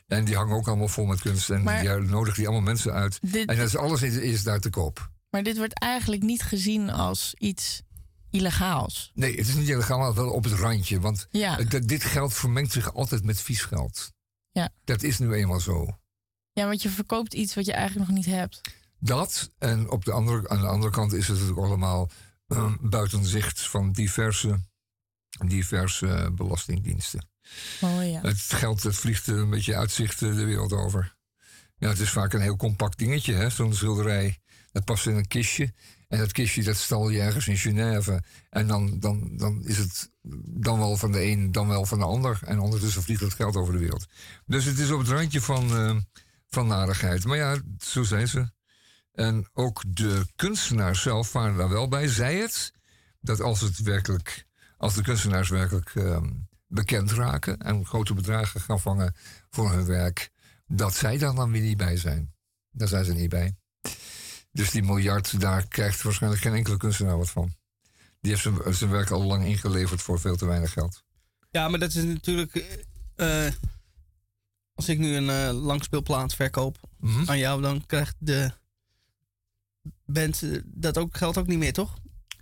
En die hangen ook allemaal vol met kunst. En Maar- die nodigt die allemaal mensen uit. Dit- En dat is alles is, is daar te koop. Maar dit wordt eigenlijk niet gezien als iets illegaals. Nee, het is niet illegaal, maar wel op het randje. Want Ja. dit geld vermengt zich altijd met vies geld. Ja. Dat is nu eenmaal zo. Ja, want je verkoopt iets wat je eigenlijk nog niet hebt. Dat en op de andere, aan de andere kant is het natuurlijk allemaal eh, buiten zicht van diverse, diverse belastingdiensten. Oh ja. Het geld dat vliegt een beetje uitzicht de wereld over. Ja, het is vaak een heel compact dingetje, hè, zo'n schilderij. Dat past in een kistje. En dat kistje dat stal je ergens in Genève. En dan, dan, dan is het dan wel van de een, dan wel van de ander. En ondertussen vliegt het geld over de wereld. Dus het is op het randje van, eh, van narigheid. Maar ja, zo zijn ze. En ook de kunstenaars zelf waren daar wel bij. Zij het dat als het werkelijk, als de kunstenaars werkelijk ehm, bekend raken en grote bedragen gaan vangen voor hun werk, dat zij daar dan weer niet bij zijn. Daar zijn ze niet bij. Dus die miljard, daar krijgt waarschijnlijk geen enkele kunstenaar wat van. Die heeft zijn, zijn werk al lang ingeleverd voor veel te weinig geld. Ja, maar dat is natuurlijk. eh, eh, als ik nu een eh, langspeelplaat verkoop Mhm. aan jou, dan krijgt de band eh, dat ook, geldt ook niet meer, toch?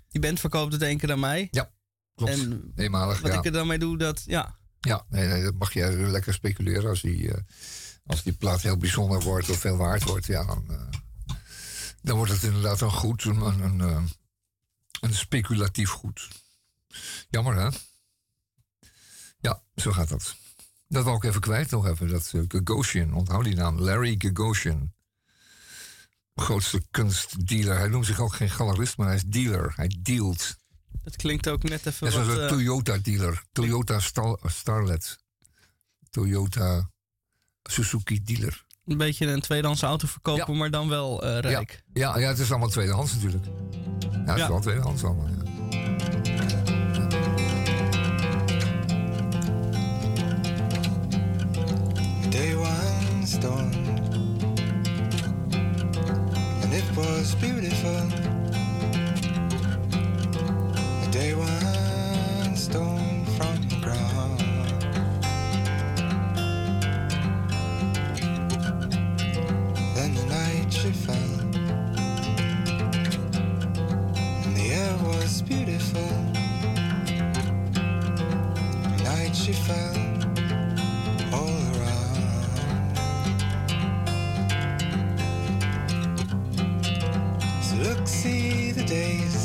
Die band verkoopt het één keer aan mij. Ja, klopt. En Eenmalig, wat ja. ik er dan mee doe, dat. Ja, Ja, nee, nee, dat mag je lekker speculeren. Als die, eh, als die plaat heel bijzonder wordt of veel waard wordt, ja, dan, eh, dan wordt het inderdaad een goed, een, een, een, een speculatief goed. Jammer, hè? Ja, zo gaat dat. Dat wou ik even kwijt nog even. Dat uh, Gagosian, onthoud die naam. Larry Gagosian. Grootste kunstdealer. Hij noemt zich ook geen galerist, maar hij is dealer. Hij dealt. dat klinkt ook net even. Dat is wat, een eh, Toyota-dealer. Toyota Star Starlet. Toyota Suzuki dealer. een beetje een tweedehands auto verkopen, maar dan wel eh, rijk. Ja, ja, het is allemaal tweedehands natuurlijk. Ja, het is wel tweedehands allemaal. Ja. Day one storm, and it was beautiful. A day one stone from the ground. Then the night she fell, and the air was beautiful. The night she fell. Days,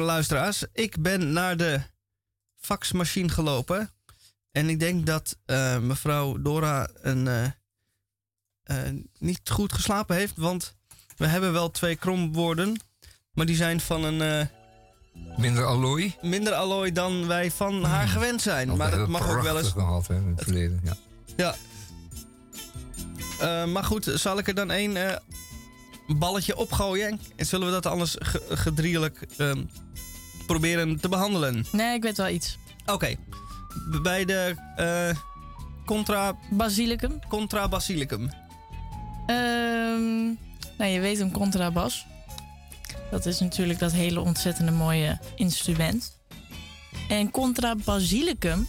luisteraars. Ik ben naar de faxmachine gelopen. En ik denk dat eh, mevrouw Dora een, eh, eh, niet goed geslapen heeft. Want we hebben wel twee kromwoorden. Maar die zijn van een Minder allooi. minder allooi dan wij van haar gewend zijn. Maar dat mag ook wel eens. gehad hè, in het verleden. Ja. Ja. Maar goed, zal ik er dan één balletje opgooien? En zullen we dat anders ge- gedrielijk ehm, proberen te behandelen? Nee, ik weet wel iets. Oké. Bij de eh, contra, Basilicum. contra basilicum. Ehm, nou, je weet een contrabas. Dat is natuurlijk dat hele ontzettende mooie instrument. En contrabasilicum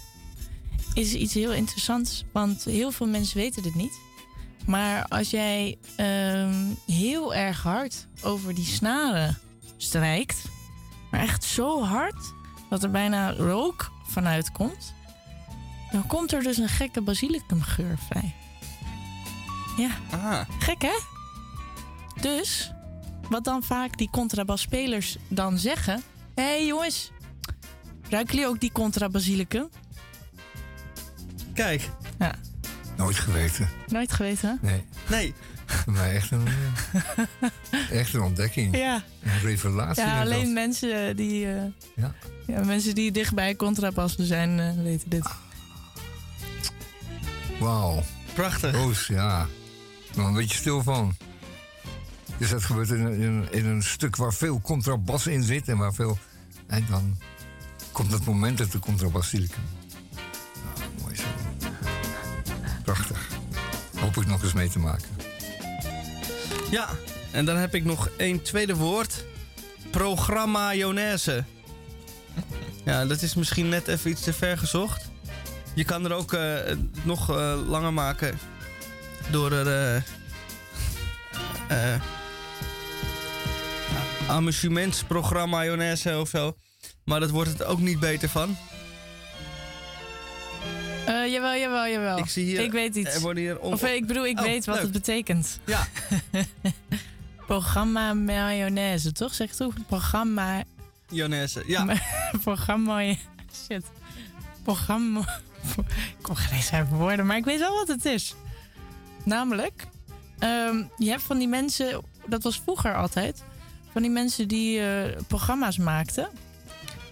is iets heel interessants, want heel veel mensen weten dit niet. Maar als jij ehm, heel erg hard over die snaren strijkt, maar echt zo hard dat er bijna rook vanuit komt, dan komt er dus een gekke basilicumgeur vrij. Ja. Ah, Gek, hè? Dus, wat dan vaak die contrabasspelers dan zeggen... Hé hey, jongens, ruiken jullie ook die contrabasilicum? kijk. Ja, Nooit geweten. nooit geweten, hè? Nee. Nee, [laughs] Voor mij echt een, eh, echt een ontdekking. Ja, Een revelatie. ja alleen dat. mensen die, eh, Ja. ja, mensen die dichtbij contrabassen zijn, eh, weten dit. Wauw. prachtig. Roos, ja. Nog een beetje stil van. Dus dat gebeurt in, een- in, een- in een stuk waar veel contrabas in zit en waar veel. En dan komt het moment dat de contrabasilicum. Ah, Prachtig. Hoop ik nog eens mee te maken. Ja, en dan heb ik nog één tweede woord. Programma mayonaise. Ja, dat is misschien net even iets te ver gezocht. Je kan er ook eh, nog eh, langer maken door er eh eh, amusementsprogramma mayonaise of zo. Maar dat wordt het ook niet beter van. Eh, jawel, jawel, jawel. Ik zie hier- Ik weet iets. Er Of ik bedoel, ik Oh, weet wat leuk. het betekent. Ja, [laughs] Programma mayonaise, toch? Zeg toch? Programma mayonaise. Ja, [laughs] programma. Shit. Programma. Ik kom geen eens uit woorden, maar ik weet wel wat het is. Namelijk, ehm, je hebt van die mensen, dat was vroeger altijd, van die mensen die eh, programma's maakten.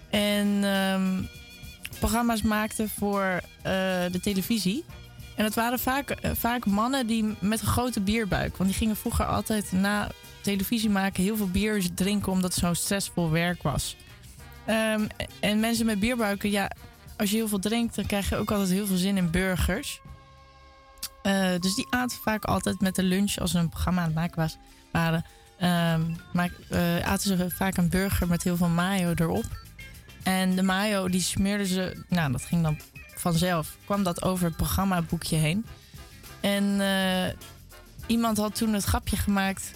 En ehm, programma's maakten voor eh, de televisie. En dat waren vaak, eh, vaak mannen die met een grote bierbuik. Want die gingen vroeger altijd na televisie maken heel veel bier drinken, omdat het zo'n stressvol werk was. Ehm, en mensen met bierbuiken, ja, als je heel veel drinkt, dan krijg je ook altijd heel veel zin in burgers. Eh, dus die aten vaak altijd met de lunch, als ze een programma aan het maken was, waren, ehm, eh, aten ze vaak een burger met heel veel mayo erop. En de mayo, die smeerden ze... Nou, dat ging dan vanzelf. Kwam dat over het programmaboekje heen. En eh, iemand had toen het grapje gemaakt...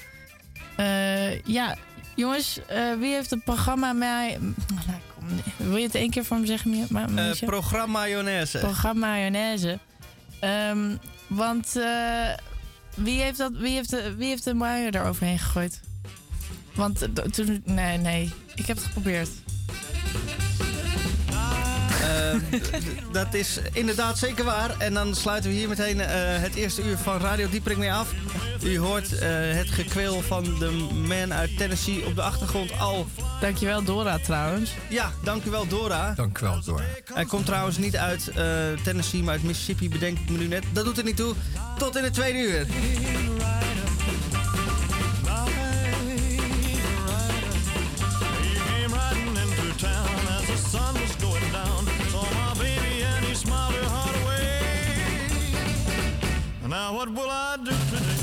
eh, ja, jongens, eh, wie heeft het programma mij... [laughs] Nou, kom, wil je het één keer voor me zeggen, Mia- Ma- Miesje? programma mayonaise. programma mayonaise. Ehm, want wie, heeft dat, wie, heeft de, wie heeft de mayo eroverheen gegooid? Want toen... Nee, nee. Ik heb het geprobeerd. Eh, d- dat is inderdaad zeker waar. En dan sluiten we hier meteen eh, het eerste uur van Radio Dieprik mee af. U hoort eh, het gekweel van de man uit Tennessee op de achtergrond al. Dankjewel Dora trouwens. Ja, dank u wel Dora. Dank u wel, Dora. Hij komt trouwens niet uit eh, Tennessee, maar uit Mississippi, bedenk ik me nu net. Dat doet er niet toe. Tot in het tweede uur. Now what will I do today?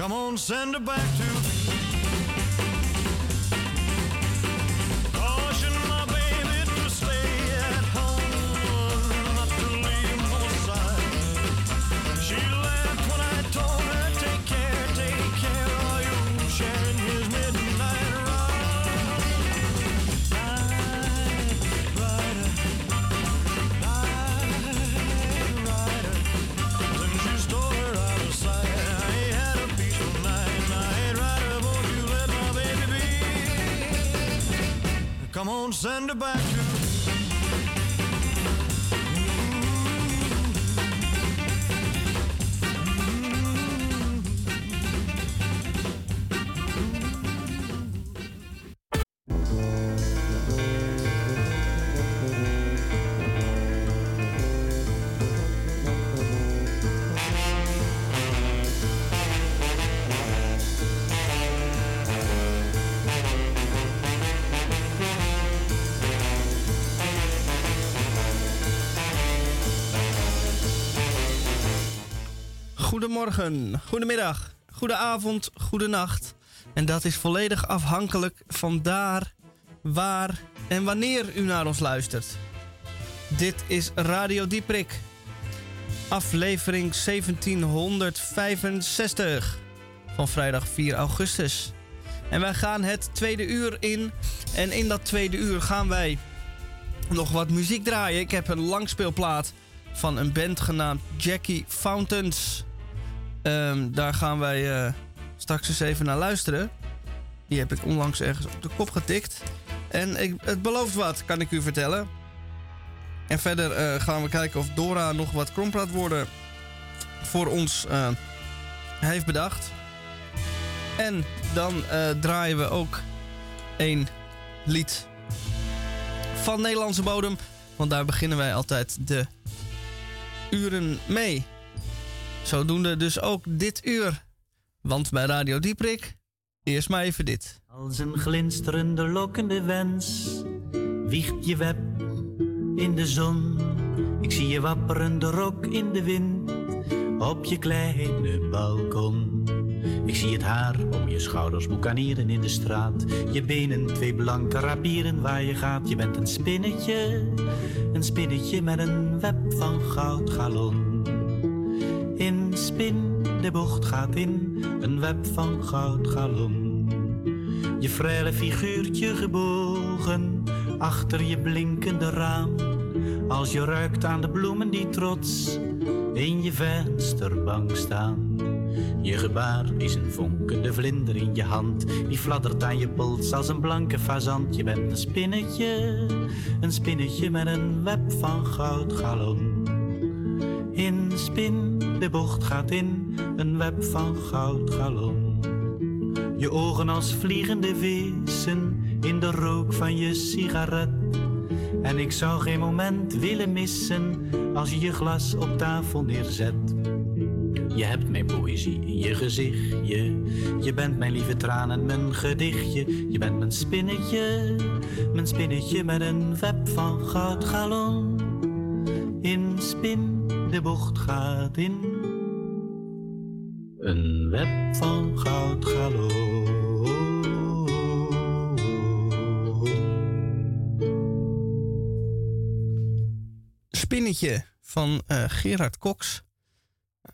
Come on, send her back to Come on, send her back Goedemorgen, goedemiddag, goedenavond, goedenacht. En dat is volledig afhankelijk van daar, waar en wanneer u naar ons luistert. Dit is Radio Dieprik, aflevering 1765 van vrijdag 4 augustus. En wij gaan het tweede uur in. En in dat tweede uur gaan wij nog wat muziek draaien. Ik heb een langspeelplaat van een band genaamd Jackie Fountains. Ehm, daar gaan wij eh, straks eens even naar luisteren. Die heb ik onlangs ergens op de kop getikt. En ik, het belooft wat, kan ik u vertellen. En verder eh, gaan we kijken of Dora nog wat krompraatwoorden voor ons eh, heeft bedacht. En dan draaien we ook een lied van Nederlandse bodem. Want daar beginnen wij altijd de uren mee. Zodoende dus ook dit uur. Want bij Radio Dieprik, eerst maar even dit. Als een glinsterende lokkende wens wiegt je web in de zon. Ik zie je wapperende rok in de wind op je kleine balkon. Ik zie het haar om je schouders boekanieren in de straat. Je benen twee blanke rapieren waar je gaat. Je bent een spinnetje, een spinnetje met een web van goudgalon. In spin, de bocht gaat in, een web van goudgalon. Je frele figuurtje gebogen achter je blinkende raam. Als je ruikt aan de bloemen die trots in je vensterbank staan. Je gebaar is een vonkende vlinder in je hand. Die fladdert aan je pols als een blanke fazant. Je bent een spinnetje, een spinnetje met een web van goudgalon. In spin, de bocht gaat in, een web van goudgalon. Je ogen als vliegende vissen in de rook van je sigaret. En ik zou geen moment willen missen als je je glas op tafel neerzet. Je hebt mijn poëzie in je gezichtje. Je bent mijn lieve tranen, mijn gedichtje. Je bent mijn spinnetje, mijn spinnetje met een web van goudgalon. In spin, de bocht gaat in. Een web van goudgalon. Spinnetje van eh, Gerard Cox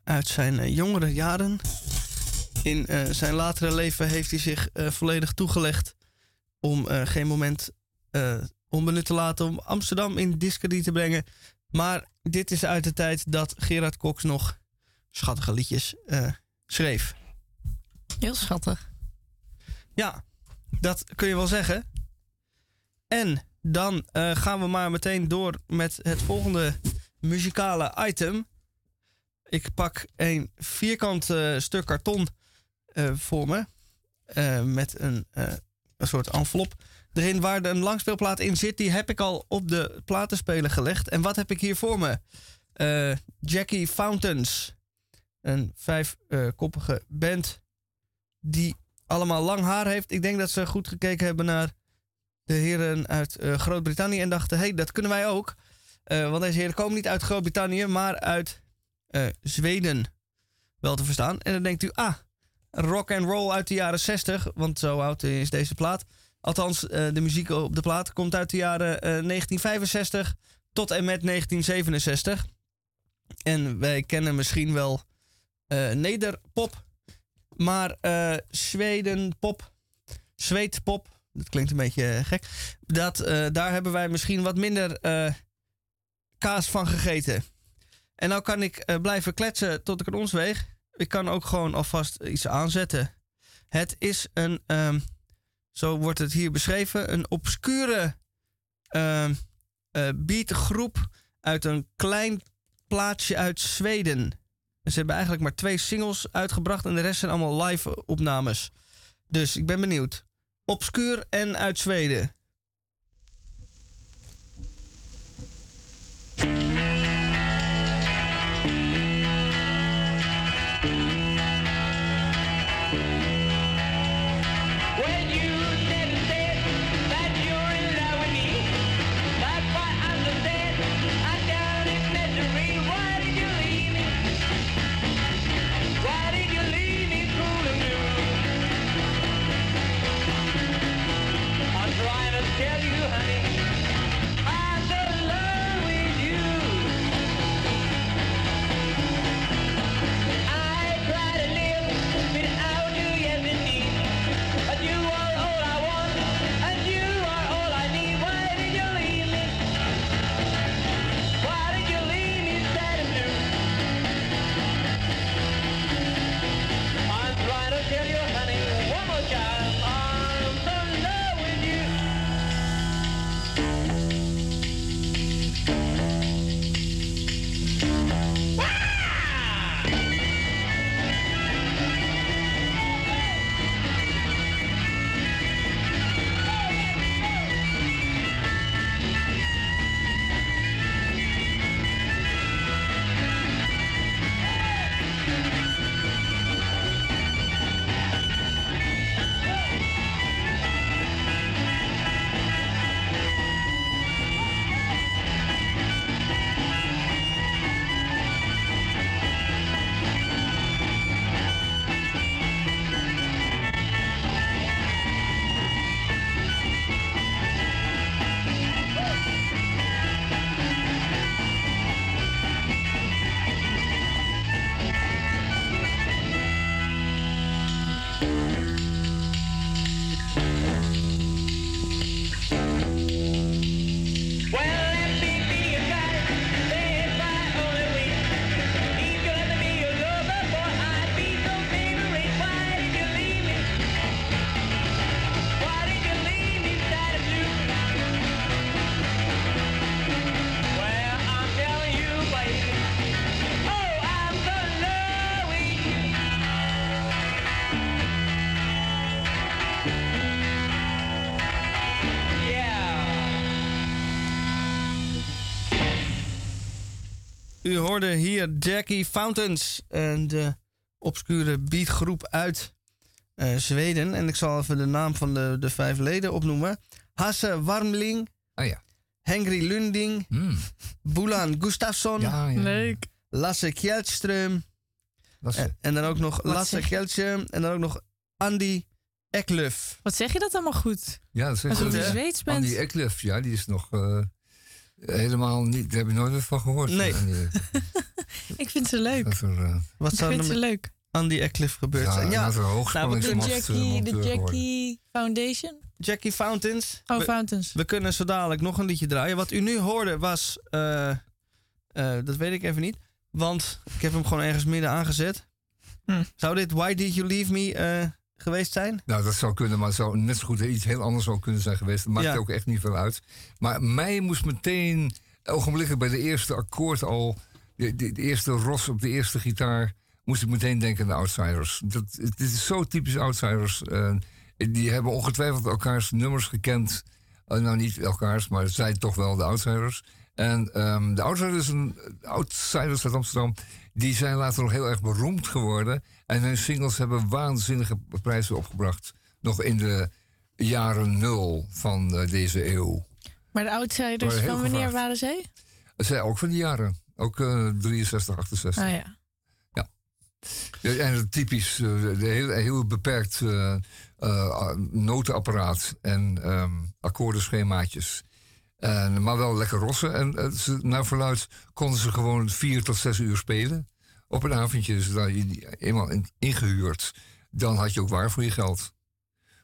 uit zijn eh, jongere jaren. In eh, zijn latere leven heeft hij zich volledig toegelegd om geen moment onbenut te laten om Amsterdam in discrediet te brengen. Maar dit is uit de tijd dat Gerard Cox nog schattige liedjes eh, schreef. Heel schattig. Ja, dat kun je wel zeggen. En dan eh, gaan we maar meteen door met het volgende muzikale item. Ik pak een vierkant eh, stuk karton voor me. met een, een soort envelop erin waar een langspeelplaat in zit. Die heb ik al op de platenspeler gelegd. En wat heb ik hier voor me? Eh, Jackie Fountains. Een vijfkoppige band die allemaal lang haar heeft. Ik denk dat ze goed gekeken hebben naar de heren uit eh, Groot-Brittannië en dachten: hé, hey, dat kunnen wij ook. Eh, want deze heren komen niet uit Groot-Brittannië, maar uit Zweden. Wel te verstaan. En dan denkt u: ah, rock and roll uit de jaren 60. Want zo oud is deze plaat. Althans, eh, de muziek op de plaat komt uit de jaren eh, 1965 tot en met 1967. En wij kennen misschien wel eh, nederpop. Maar eh Zwedenpop, Zweedpop, dat klinkt een beetje eh, gek. Dat, eh, daar hebben wij misschien wat minder eh, kaas van gegeten. En nou kan ik eh, blijven kletsen tot ik het ons weeg. Ik kan ook gewoon alvast iets aanzetten. Het is een, ehm, zo wordt het hier beschreven, een obscure eh, beatgroep uit een klein plaatsje uit Zweden. Ze hebben eigenlijk maar twee singles uitgebracht en de rest zijn allemaal live opnames. Dus ik ben benieuwd. Obscuur en uit Zweden. U hoorde hier Jackie Fountains, en de obscure beatgroep uit eh, Zweden. En ik zal even de naam van de, de vijf leden opnoemen. Hasse Warmling, Ah ja. Henry Lunding, Hmm. Boelan Gustafsson, Ja, ja. Leuk. Lasse Kjeldström en, en dan ook nog Wat Lasse Kjeldström en dan ook nog Andy Ekluf. Wat zeg je dat allemaal goed? ja, dat is Alsof je hè? Zweeds bent. Andy Eklef, ja, die is nog eh, helemaal niet... Daar heb ik nooit wat van gehoord. Nee. [laughs] Ik vind ze leuk. Dat er, eh, Wat Ik zou er vind ze leuk. Andy gebeurd ja, zijn? Ja, laten we De eh, Jackie, de. Jackie Foundation. Jackie Fountains. Oh, We- Fountains. We kunnen zo dadelijk nog een liedje draaien. Wat u nu hoorde was. eh, eh, dat weet ik even niet. Want ik heb hem gewoon ergens midden aangezet. Hm. Zou dit Why Did You Leave Me eh, geweest zijn? Nou, dat zou kunnen, maar het zou net zo goed iets heel anders ook kunnen zijn geweest. Dat maakt Ja. ook echt niet veel uit. Maar mij moest meteen, ogenblikkelijk bij de eerste akkoord al, de, de, de eerste ros op de eerste gitaar, moest ik meteen denken aan de Outsiders. Dat, het is zo typisch Outsiders. eh, die hebben ongetwijfeld elkaars nummers gekend. Eh, nou, niet elkaars, maar zij toch wel de Outsiders. En ehm, de Outsiders, een, Outsiders uit Amsterdam, die zijn later nog heel erg beroemd geworden. En hun singles hebben waanzinnige prijzen opgebracht. Nog in de jaren nul van eh, deze eeuw. Maar de outsiders, heel van wanneer gevraagd. waren zij? Zij ook van die jaren. Ook eh 63, 68. Ah ja. Ja, en typisch, eh, de heel, heel beperkt eh, eh, notenapparaat en ehm akkoordenschemaatjes. En, maar wel lekker rossen. En eh, naar verluid konden ze gewoon vier tot zes uur spelen. Op een avondje. Dus daar je eenmaal in- ingehuurd. Dan had je ook waar voor je geld.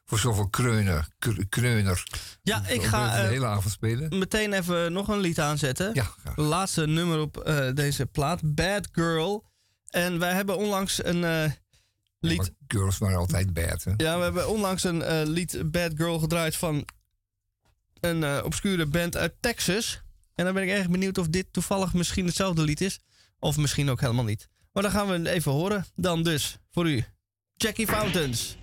Voor zoveel kreuner. kr- kreuner. Ja, ik ga de eh, hele avond spelen. meteen even nog een lied aanzetten. Ja, graag. Laatste nummer op eh, deze plaat. Bad Girl. En wij hebben onlangs een eh, lied. Girls waren altijd bad. Hè? Ja, we hebben onlangs een lied Bad Girl gedraaid van een obscure band uit Texas. En dan ben ik erg benieuwd of dit toevallig misschien hetzelfde lied is. Of misschien ook helemaal niet. Maar dan gaan we even horen. Dan dus voor u Jackie Fountains.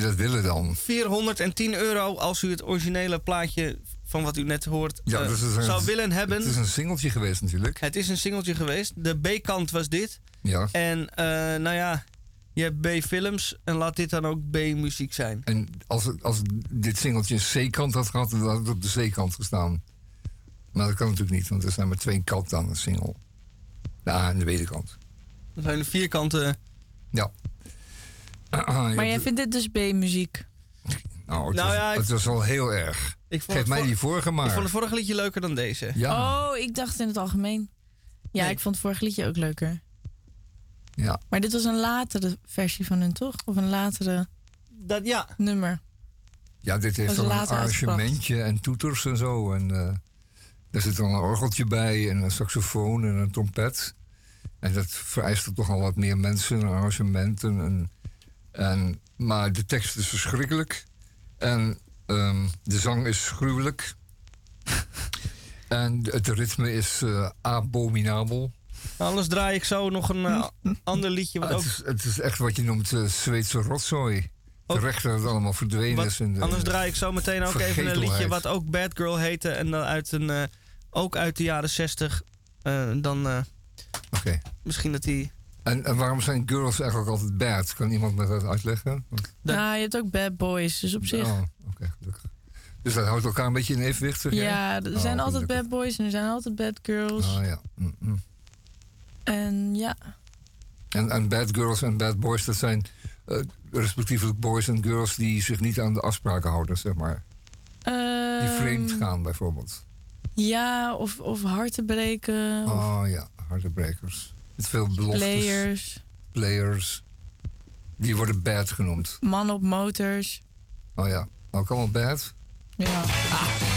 Zou je dat willen dan? 410 euro als u het originele plaatje van wat u net hoort, Ja, eh, een- zou willen hebben. Het is een singeltje geweest natuurlijk. Het is een singeltje geweest. De B-kant was dit. Ja. En eh, nou ja, je hebt B-films en laat dit dan ook B-muziek zijn. En als, als dit singeltje een C-kant had gehad, dan had het op de C-kant gestaan. Maar dat kan natuurlijk niet, want er zijn maar twee kanten aan een single. De A en de B-kant. Dat zijn de vierkanten. Ja. Maar jij vindt dit dus B-muziek? Nou, het, Nou was, ja, ik- het was wel heel erg. Ik vond Geef mij die vorige maar. Ik vond het vorige liedje leuker dan deze. Ja. Oh, ik dacht in het algemeen. Ja, Nee. ik vond het vorige liedje ook leuker. Ja. Maar dit was een latere versie van hun, toch? Of een latere Dat, ja. nummer. Ja, dit heeft dan een arrangementje en toeters en zo. En eh daar zit dan een orgeltje bij en een saxofoon en een trompet. En dat vereist er toch al wat meer mensen, en arrangementen. En, en, maar de tekst is verschrikkelijk. En ehm, de zang is gruwelijk. en het ritme is eh, abominabel. Anders draai ik zo nog een eh, ander liedje. Wat Ah, ook, het, is, het is echt wat je noemt eh, Zweedse rotzooi. Terecht dat het allemaal verdwenen wat- is. in de- anders draai ik zo meteen ook even een liedje wat ook Bad Girl heette. En dan uit een, ook uit de jaren 60. Eh, dan Oké. misschien dat die... En, en waarom zijn girls eigenlijk altijd bad? Kan iemand me dat uitleggen? Nou, je hebt ook bad boys, dus op zich. Oh, oké, gelukkig. Dus dat houdt elkaar een beetje in evenwicht, zeg ja, er Oh, zijn altijd gelukkig. bad boys en er zijn altijd bad girls. Oh ja. Mm, mm. En ja, En, en bad girls en bad boys, dat zijn eh, respectievelijk boys en girls die zich niet aan de afspraken houden, zeg maar. Die Ehm, vreemd gaan, bijvoorbeeld. Ja, of, of harten breken. Of Oh ja, hartebrekers. Met veel beloftes. players. Players. Die worden bad genoemd. Man op motors. Oh ja, ook allemaal bad? Ja. Eh,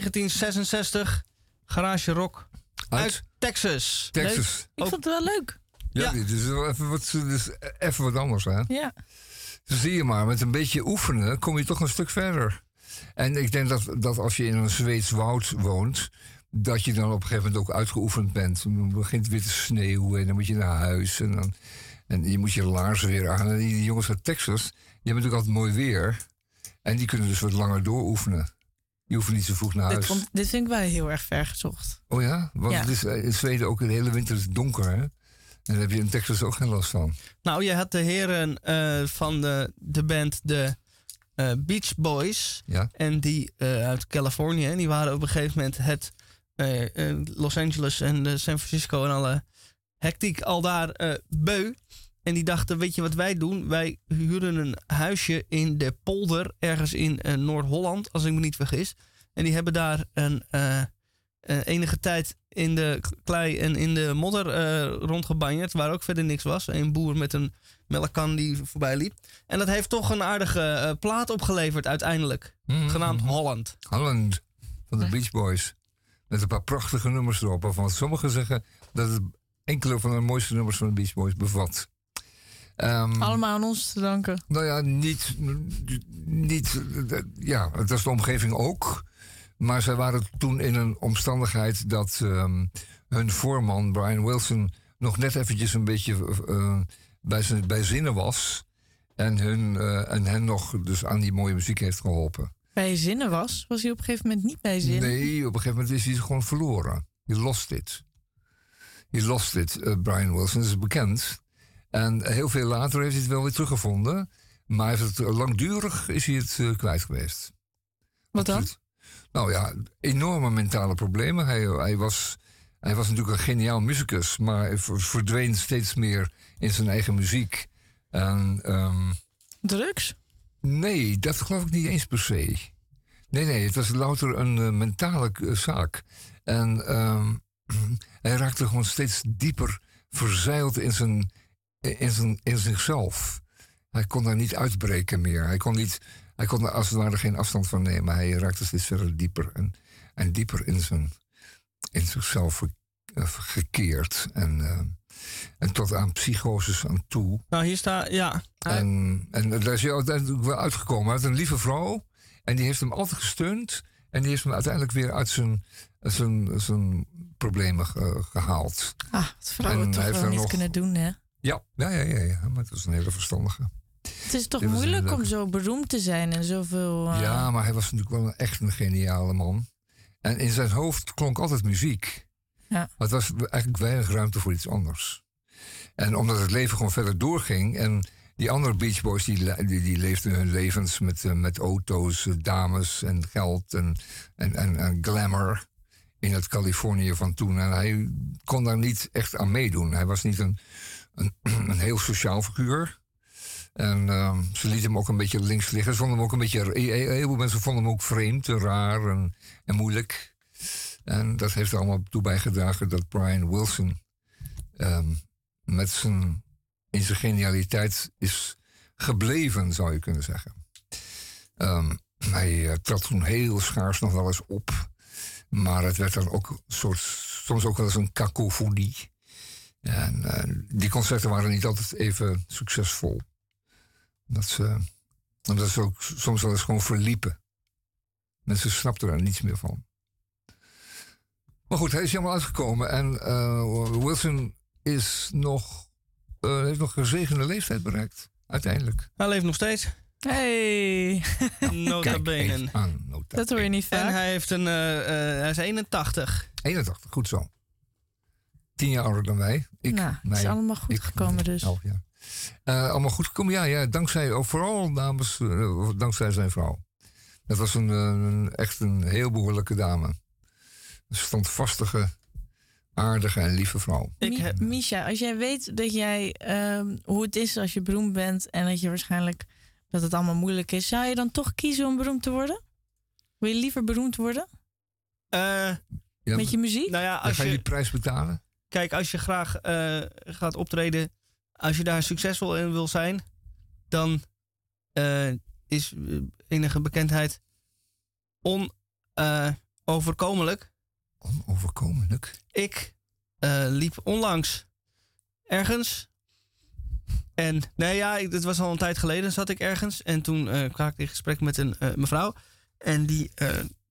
1966, Garage Rock uit, Uit? Texas. Texas. Ik vond het wel leuk. Ja, Ja. dit is wel even wat, dit is even wat anders, hè? Ja. Zie je maar, met een beetje oefenen kom je toch een stuk verder. En ik denk dat, dat als je in een Zweeds woud woont, dat je dan op een gegeven moment ook uitgeoefend bent. Dan begint het weer te sneeuwen en dan moet je naar huis. En, dan, en je moet je laarzen weer aan. En die, die jongens uit Texas, die hebben natuurlijk altijd mooi weer. En die kunnen dus wat langer dooroefenen. Die hoeven niet zo vroeg naar Dit, huis. vond, dit vind ik wel heel erg ver gezocht. Oh ja? Want Ja. het is eh, in Zweden ook de hele winter is het donker, hè? En daar heb je in Texas ook geen last van. Nou, je had de heren eh, van de, de band de eh, Beach Boys. Ja. En die eh, uit Californië. En die waren op een gegeven moment het Los Angeles en San Francisco en alle hectiek al daar eh, beu. En die dachten, weet je wat wij doen? Wij huren een huisje in de polder, ergens in eh, Noord-Holland, als ik me niet vergis. En die hebben daar een, eh, eh, enige tijd in de klei en in de modder eh rondgebanjerd, waar ook verder niks was. Een boer met een melkkan die voorbij liep. En dat heeft toch een aardige plaat opgeleverd uiteindelijk, genaamd Holland. Holland van de Beach Boys. Met een paar prachtige nummers erop. Waarvan sommigen zeggen dat het enkele van de mooiste nummers van de Beach Boys bevat. Ehm, Allemaal aan ons te danken. Nou ja, niet, niet. Ja, het was de omgeving ook. Maar zij waren toen in een omstandigheid dat ehm, hun voorman, Brian Wilson, nog net eventjes een beetje eh, bij, zijn, bij zinnen was. En, hun, eh, en hen nog dus aan die mooie muziek heeft geholpen. Bij zinnen was, was hij op een gegeven moment niet bij zinnen. Nee, op een gegeven moment is hij gewoon verloren. He lost it. He lost it, eh, Brian Wilson, dat is bekend. En heel veel later heeft hij het wel weer teruggevonden. Maar hij heeft het, langdurig is hij het eh, kwijt geweest. Wat dan? Nou ja, enorme mentale problemen. Hij, hij, was, hij was natuurlijk een geniaal muzikus, maar hij ver- verdween steeds meer in zijn eigen muziek. En, ehm, Drugs? Nee, dat geloof ik niet eens per se. Nee, nee, het was louter een eh, mentale eh, zaak. En ehm, [clears throat] hij raakte gewoon steeds dieper verzeild in, zijn, in, zijn, in zichzelf. Hij kon daar niet uitbreken meer. Hij kon, niet, hij kon er als het ware geen afstand van nemen. Hij raakte steeds verder dieper en, en dieper in, zijn, in zichzelf eh, gekeerd. En, eh, en tot aan psychoses aan toe. Nou, hier staat, ja. En, en daar is hij uiteindelijk wel uitgekomen. Hij had een lieve vrouw. En die heeft hem altijd gesteund. En die heeft hem uiteindelijk weer uit zijn, zijn, zijn problemen ge- gehaald. Ah, wat vrouwen En toch wel niet nog- kunnen doen, hè? Ja, ja, ja, ja, ja. Maar het was een hele verstandige. Het is toch Dit moeilijk om zo beroemd te zijn en zoveel... eh, Ja, maar hij was natuurlijk wel een, echt een geniale man. En in zijn hoofd klonk altijd muziek. Ja. Maar het was eigenlijk weinig ruimte voor iets anders. En omdat het leven gewoon verder doorging. En die andere Beach Boys die, die, die leefden hun levens met, eh, met auto's, eh, dames en geld en, en, en, en glamour. In het Californië van toen. En hij kon daar niet echt aan meedoen. Hij was niet een, [clears throat] een, heel sociaal figuur. En ehm, ze lieten hem ook een beetje links liggen. Ze vonden hem ook een beetje. Heel veel mensen vonden hem ook vreemd en raar en, en moeilijk. En dat heeft er allemaal toe bijgedragen dat Brian Wilson ehm, met zijn, in zijn genialiteit is gebleven, zou je kunnen zeggen. Ehm, hij eh, trad toen heel schaars nog wel eens op. Maar het werd dan ook soort, soms ook wel eens een cacophonie. En eh, die concerten waren niet altijd even succesvol. Dat ze, omdat ze ook soms wel eens gewoon verliepen. Mensen snapten er niets meer van. Maar goed, hij is helemaal uitgekomen. En eh, Wilson is nog, eh, heeft nog een gezegende leeftijd bereikt. Uiteindelijk. Hij leeft nog steeds. Hey, [laughs] Nota Kijk bene. eens aan, nota dat hoor je niet En vaak. hij, heeft een, hij is 81. 81, goed zo. Tien jaar ouder dan wij. Ik, nou, het is mij, allemaal goed ik- gekomen dus. elf jaar. Eh, allemaal goed gekomen, ja, ja. Dankzij, oh, vooral namens, eh, dankzij zijn vrouw. Dat was een, eh, een, echt een heel behoorlijke dame. Een standvastige, aardige en lieve vrouw. Ik Mi- heb- Misha, als jij weet dat jij ehm, hoe het is als je beroemd bent en dat je waarschijnlijk dat het allemaal moeilijk is, zou je dan toch kiezen om beroemd te worden? Wil je liever beroemd worden Eh, Ja, met je muziek? nou ja, dan als ga je je, die prijs betalen? Kijk, als je graag eh, gaat optreden, als je daar succesvol in wil zijn, dan eh, is eh, enige bekendheid onoverkomelijk. Onoverkomelijk. Ik liep onlangs ergens. En nee, ja, ik- dit was al een tijd geleden, zat ik ergens. En toen kwam ik in gesprek met een mevrouw. En die,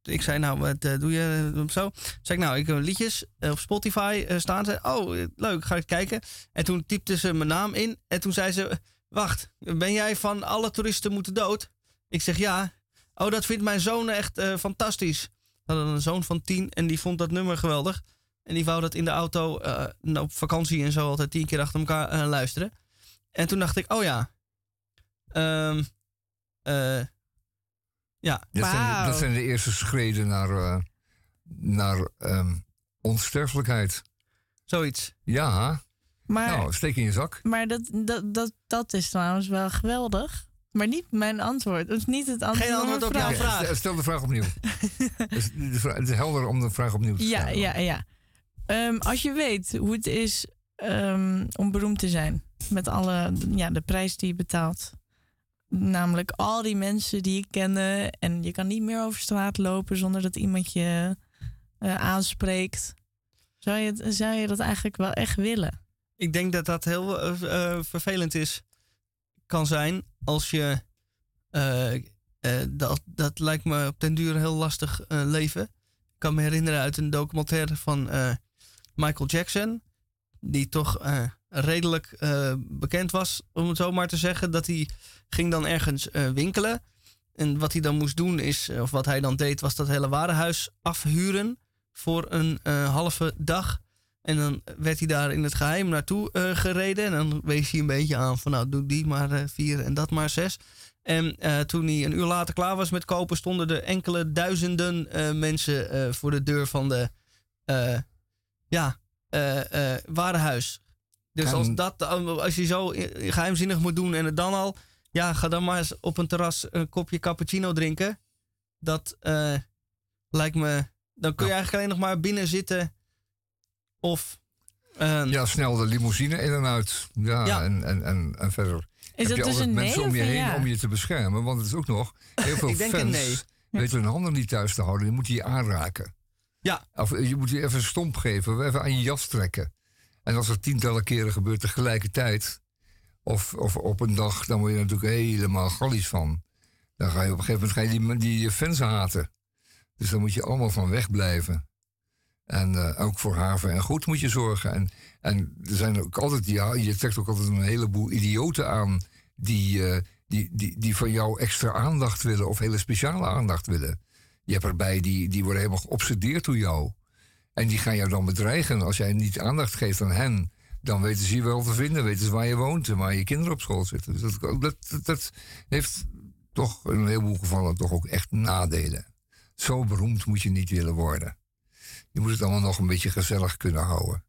ik zei, nou, wat eh, doe je eh, zo? Zei ik, nou, ik heb liedjes eh, op Spotify staan. Ze, oh, leuk, ga ik kijken. En toen typte ze mijn naam in. En toen zei ze, wacht, ben jij van alle toeristen moeten dood? Ik zeg, ja. Oh, dat vindt mijn zoon echt fantastisch. We hadden een zoon van tien en die vond dat nummer geweldig. En die wou dat in de auto op vakantie en zo altijd tien keer achter elkaar luisteren. En toen dacht ik, oh ja. Ehm, eh, ja, Dat, zijn, Wauw. dat zijn de eerste schreden naar, eh, naar ehm, onsterfelijkheid. zoiets. Ja, Maar, Nou, steek in je zak. maar dat, dat, dat, dat is trouwens wel geweldig. Maar niet mijn antwoord. Is niet het antwoord Geen antwoord op jouw Ja, vraag. stel- Stel de vraag opnieuw. [laughs] Dus het is helder om de vraag opnieuw te Ja, stellen. ja, ja. Ehm, als je weet hoe het is ehm, om beroemd te zijn. Met alle, ja, de prijs die je betaalt. Namelijk al die mensen die je kennen. En je kan niet meer over straat lopen zonder dat iemand je eh, aanspreekt. Zou je, zou je dat eigenlijk wel echt willen? Ik denk dat dat heel eh, eh, vervelend is, kan zijn als je. dat, dat lijkt me op den duur heel lastig leven. Ik kan me herinneren uit een documentaire van Michael Jackson, die toch redelijk eh, bekend was, om het zo maar te zeggen. Dat hij ging dan ergens eh, winkelen. En wat hij dan moest doen is, of wat hij dan deed, was dat hele warenhuis afhuren voor een eh, halve dag. En dan werd hij daar in het geheim naartoe eh, gereden. En dan wees hij een beetje aan van nou, doe die maar eh, vier en dat maar zes. En eh, toen hij een uur later klaar was met kopen, stonden er enkele duizenden eh, mensen eh, voor de deur van de eh, ja, eh, eh, warenhuis. Dus En- als, dat, als je zo geheimzinnig moet doen en het dan al, ja, ga dan maar eens op een terras een kopje cappuccino drinken. Dat eh, lijkt me. Dan kun je eigenlijk alleen nog maar binnen zitten. Of. eh, Ja, snel de limousine in en uit. Ja, Ja. En, en, en, en verder. Is heb dat je dus altijd een nee mensen om je een heen ja? om je te beschermen. Want het is ook nog heel [laughs] veel Ik denk een fans nee. weten hun handen niet thuis te houden. Die moeten je aanraken. Ja. Of je moet je even een stomp geven, even aan je jas trekken. En als dat tientallen keren gebeurt tegelijkertijd, of, of op een dag, dan word je natuurlijk helemaal gallies van. Dan ga je op een gegeven moment ga je die, die fans haten. Dus daar moet je allemaal van wegblijven. En eh, ook voor haven en goed moet je zorgen. En, en er zijn ook altijd, ja, je trekt ook altijd een heleboel idioten aan die, eh, die, die, die van jou extra aandacht willen of hele speciale aandacht willen. Je hebt erbij die, die worden helemaal geobsedeerd door jou. En die gaan jou dan bedreigen. Als jij niet aandacht geeft aan hen, dan weten ze je wel te vinden. Weten ze waar je woont en waar je kinderen op school zitten. Dus dat, dat, dat, dat heeft toch in een heleboel gevallen toch ook echt nadelen. Zo beroemd moet je niet willen worden. Je moet het allemaal nog een beetje gezellig kunnen houden.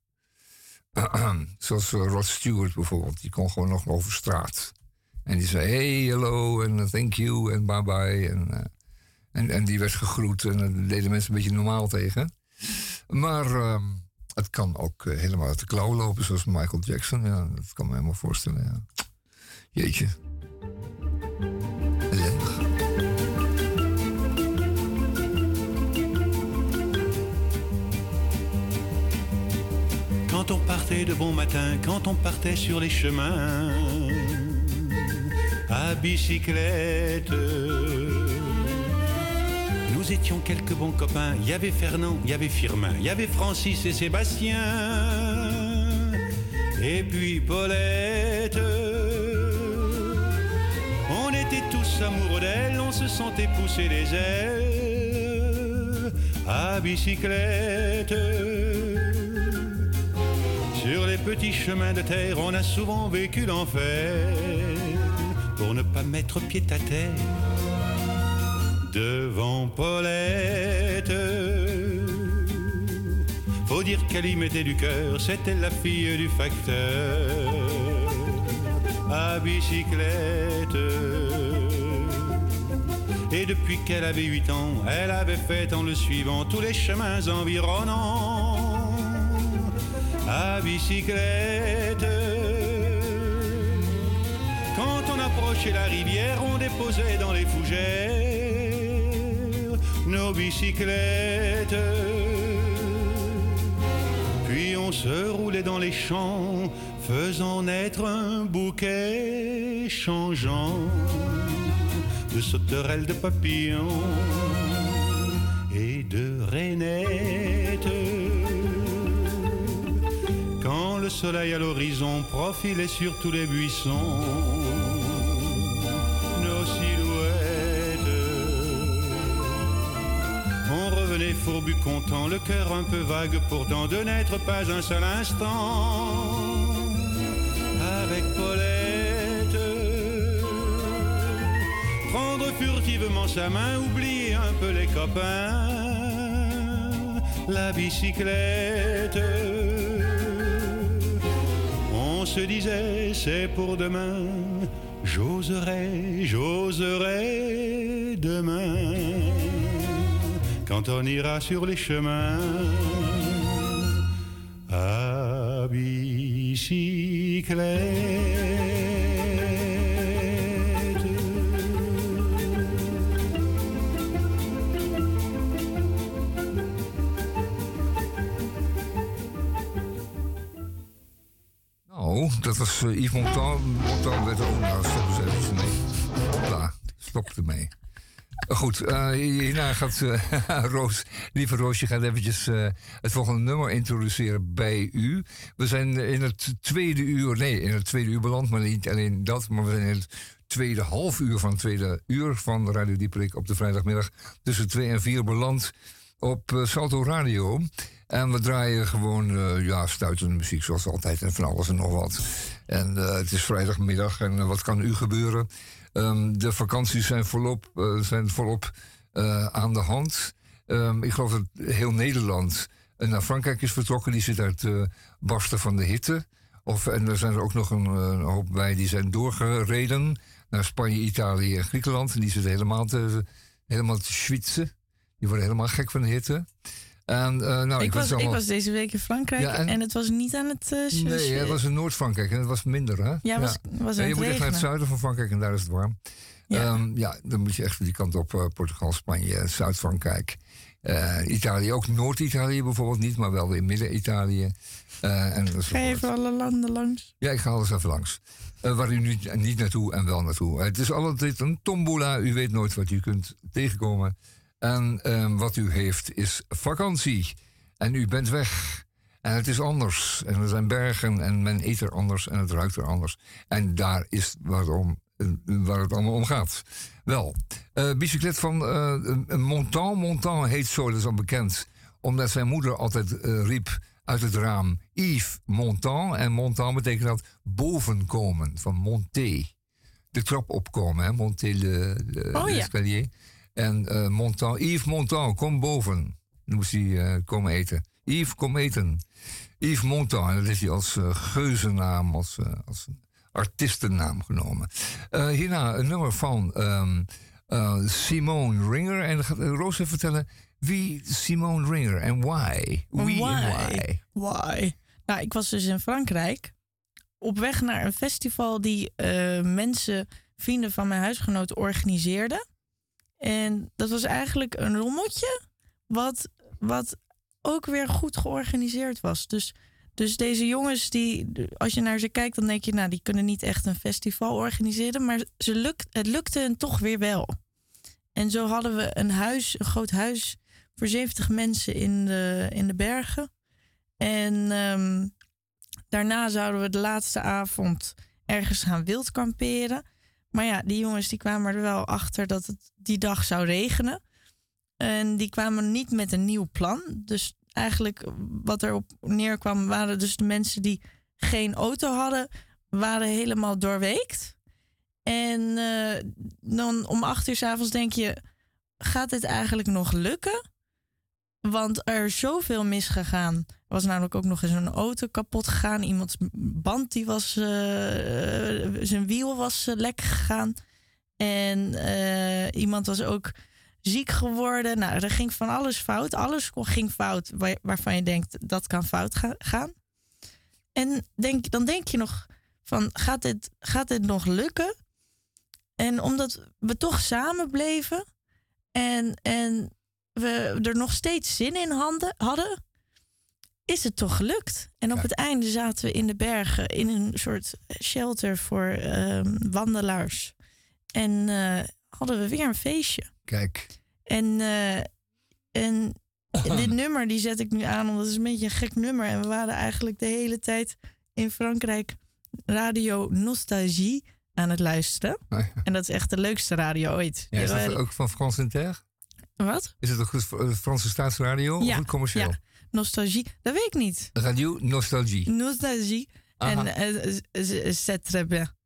[clears throat] Zoals eh, Rod Stewart bijvoorbeeld. Die kon gewoon nog over straat. En die zei hey, hello en uh, thank you en bye bye. En, eh, en, en die werd gegroet en daar deden mensen een beetje normaal tegen. Maar ehm, het kan ook eh, helemaal uit de klauw lopen, zoals Michael Jackson. Ja, dat kan me helemaal voorstellen. Ja. Jeetje. Quand on partait de bon matin, quand on partait sur les chemins à bicyclette. Étions quelques bons copains. Il y avait Fernand, il y avait Firmin, il y avait Francis et Sébastien. Et puis Paulette. On était tous amoureux d'elle, on se sentait pousser les ailes à bicyclette. Sur les petits chemins de terre, on a souvent vécu l'enfer pour ne pas mettre pied à terre devant Paulette. Faut dire qu'elle y mettait du cœur, c'était la fille du facteur à bicyclette. Et depuis qu'elle avait huit ans, elle avait fait en le suivant tous les chemins environnants à bicyclette. Quand on approchait la rivière, on déposait dans les fougères nos bicyclettes. Puis on se roulait dans les champs, faisant naître un bouquet changeant de sauterelles, de papillons et de rainettes. Quand le soleil à l'horizon profilait sur tous les buissons, on revenait fourbu content, le cœur un peu vague pourtant de n'être pas un seul instant avec Paulette. Prendre furtivement sa main, oublier un peu les copains, la bicyclette. se disait c'est pour demain. J'oserai, j'oserai demain. Quand on ira sur les chemins à bicyclette. Nou, dat was eh, Yves Montand. Montand werd ook... Nou, stoppen ze mee. Hopla, stop ermee. Goed, eh, hierna gaat eh, [laughs] Roos, lieve Roosje, gaat eventjes eh, het volgende nummer introduceren bij u. We zijn in het tweede uur, nee, in het tweede uur beland, maar niet alleen dat, maar we zijn in het tweede half uur van het tweede uur van Radio Dieperik op de vrijdagmiddag tussen twee en vier beland op Salto Radio. En we draaien gewoon, eh, ja, stuitende muziek zoals altijd en van alles en nog wat. En eh, het is vrijdagmiddag en eh, wat kan u gebeuren? Ehm, de vakanties zijn volop, zijn volop aan de hand. Ehm, ik geloof dat heel Nederland naar Frankrijk is vertrokken. Die zit uit barsten van de hitte. Of, en er zijn er ook nog een, een hoop bij die zijn doorgereden naar Spanje, Italië en Griekenland. En die zitten helemaal te, helemaal te schwitsen. Die worden helemaal gek van de hitte. En, eh, nou, ik, was, ik was deze week in Frankrijk Ja, en, en- het was niet aan het uh, Nee, het was in Noord-Frankrijk en het was minder, hè? Ja, was- je moet echt naar het zuiden van Frankrijk en daar is het warm. Ja, ja dan moet je echt die kant op. eh, Portugal, Spanje, Zuid-Frankrijk. Eh, Italië, ook Noord-Italië bijvoorbeeld niet, maar wel weer Midden-Italië. Eh, en Ga je even alle landen langs? Ja, ik ga alles even langs. Eh, waar u niet, niet naartoe en wel naartoe. Het is altijd een tombola. U weet nooit wat u kunt tegenkomen. En ehm, wat u heeft is vakantie. En u bent weg. En het is anders. En er zijn bergen en men eet er anders en het ruikt er anders. En daar is waarom, eh, waar het allemaal om gaat. Wel, eh bicyclet van eh Montan. Montan heet zo, dat is al bekend. Omdat zijn moeder altijd riep uit het raam Yves Montan. En Montan betekent dat bovenkomen, van monter. De trap opkomen, hè, monter le, le, Oh, ja. l'escalier. En eh Montan, Yves Montan, kom boven. Dan moest hij eh, komen eten. Yves, kom eten. Yves Montan, en dat is hij als eh, geuzennaam, als, als artiestennaam genomen. Hierna een nummer van ehm, eh, Simone Ringer. En dan gaat Roos even vertellen wie Simone Ringer en why. Wie en why. Why? Nou, ik was dus in Frankrijk op weg naar een festival die mensen, vrienden van mijn huisgenoten organiseerden. En dat was eigenlijk een rommeltje, wat, wat ook weer goed georganiseerd was. Dus, dus deze jongens, die, als je naar ze kijkt, dan denk je, nou, die kunnen niet echt een festival organiseren. Maar ze lukt, het lukte hen toch weer wel. En zo hadden we een huis, een groot huis voor 70 mensen in de, in de bergen. En ehm, daarna zouden we de laatste avond ergens gaan wild kamperen. Maar ja, die jongens die kwamen er wel achter dat het die dag zou regenen. En die kwamen niet met een nieuw plan. Dus eigenlijk wat erop neerkwam waren dus de mensen die geen auto hadden, waren helemaal doorweekt. En eh, dan om acht uur s avonds denk je, gaat dit eigenlijk nog lukken? Want er is zoveel misgegaan. Er was namelijk ook nog eens een auto kapot gegaan. Iemands band die was, eh, zijn wiel was eh, lek gegaan. En eh, iemand was ook ziek geworden. Nou, er ging van alles fout. Alles ging fout waar- waarvan je denkt dat kan fout ga- gaan. En denk, dan denk je nog van gaat dit, gaat dit nog lukken? En omdat we toch samen bleven en, en we er nog steeds zin in handen, hadden, is het toch gelukt. En op het einde zaten we in de bergen in een soort shelter voor ehm, wandelaars. En eh, hadden we weer een feestje. Kijk. En, eh, en [laughs] dit nummer die zet ik nu aan, omdat het is een beetje een gek nummer. En we waren eigenlijk de hele tijd in Frankrijk radio Nostalgie aan het luisteren. En dat is echt de leukste radio ooit. Ja, is dat ook van France Inter? Wat? Is het ook goed voor de Franse staatsradio Ja, of het commercieel? ja. Nostalgie, dat weet ik niet. Radio Nostalgie. Nostalgie. Aha. En eh, eh, c'est très bien.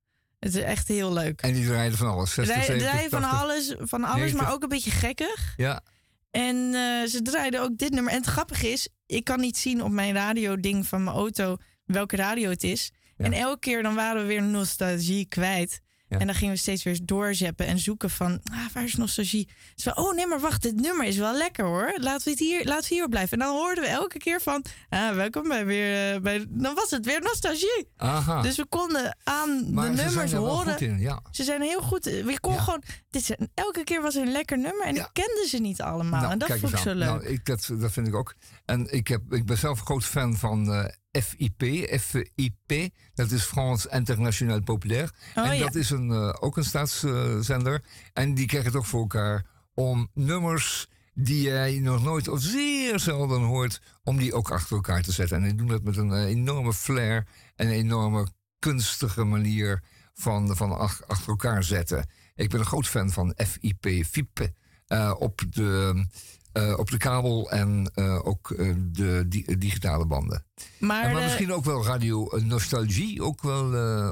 Het is echt heel leuk. En die draaiden van alles. 60, Draaien 70, draaien van 80. alles, van alles 90. maar ook een beetje gekkig. Ja. En eh, ze draaiden ook dit nummer. En het grappige is, ik kan niet zien op mijn radio-ding van mijn auto welke radio het is. En elke keer dan waren we weer nostalgie kwijt. Ja. En dan gingen we steeds weer doorzeppen en zoeken van, ah, waar is nostalgie? Dus we, oh nee, maar wacht, dit nummer is wel lekker hoor. Laten we, het hier, laten we hier blijven. En dan hoorden we elke keer van, ah, welkom bij weer, eh, bij, dan was het weer nostalgie. Aha. Dus we konden aan Maar de nummers er horen. goed in, ja. Ze zijn heel goed. Je kon gewoon, dit elke keer was er een lekker nummer en ik kende ze niet allemaal. en dat vond ik zo leuk. Nou, ik, dat, dat vind ik ook. En ik, heb, ik ben zelf een groot fan van eh, FIP. FIP, dat is Frans Internationaal Populair. Oh, en ja. dat is een, eh, ook een staatszender. en die krijgen het ook voor elkaar om nummers die jij nog nooit of zeer zelden hoort, om die ook achter elkaar te zetten. En die doen dat met een eh, enorme flair en een enorme kunstige manier van, van ach- achter elkaar zetten. Ik ben een groot fan van FIP, FIP, eh, op, de, eh, op de kabel en eh, ook de di- digitale banden. Maar, En maar misschien ook wel radio nostalgie, ook wel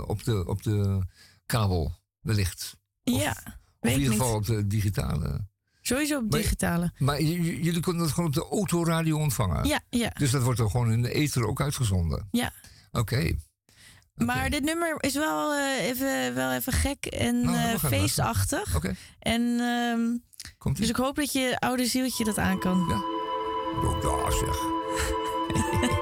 op, de, op de kabel, wellicht. ja, Of in ieder geval niet. op de digitale. Sowieso op digitale. Maar jullie kunnen het gewoon op de autoradio ontvangen? Ja, ja. Dus dat wordt er gewoon in de ether ook uitgezonden? Ja. Oké. Maar dit nummer is wel, eh, even, wel even gek en Nou, eh, feestachtig. Oké. En ehm, dus ik hoop dat je oude zieltje dat aan kan. Ja. Ook daar zeg.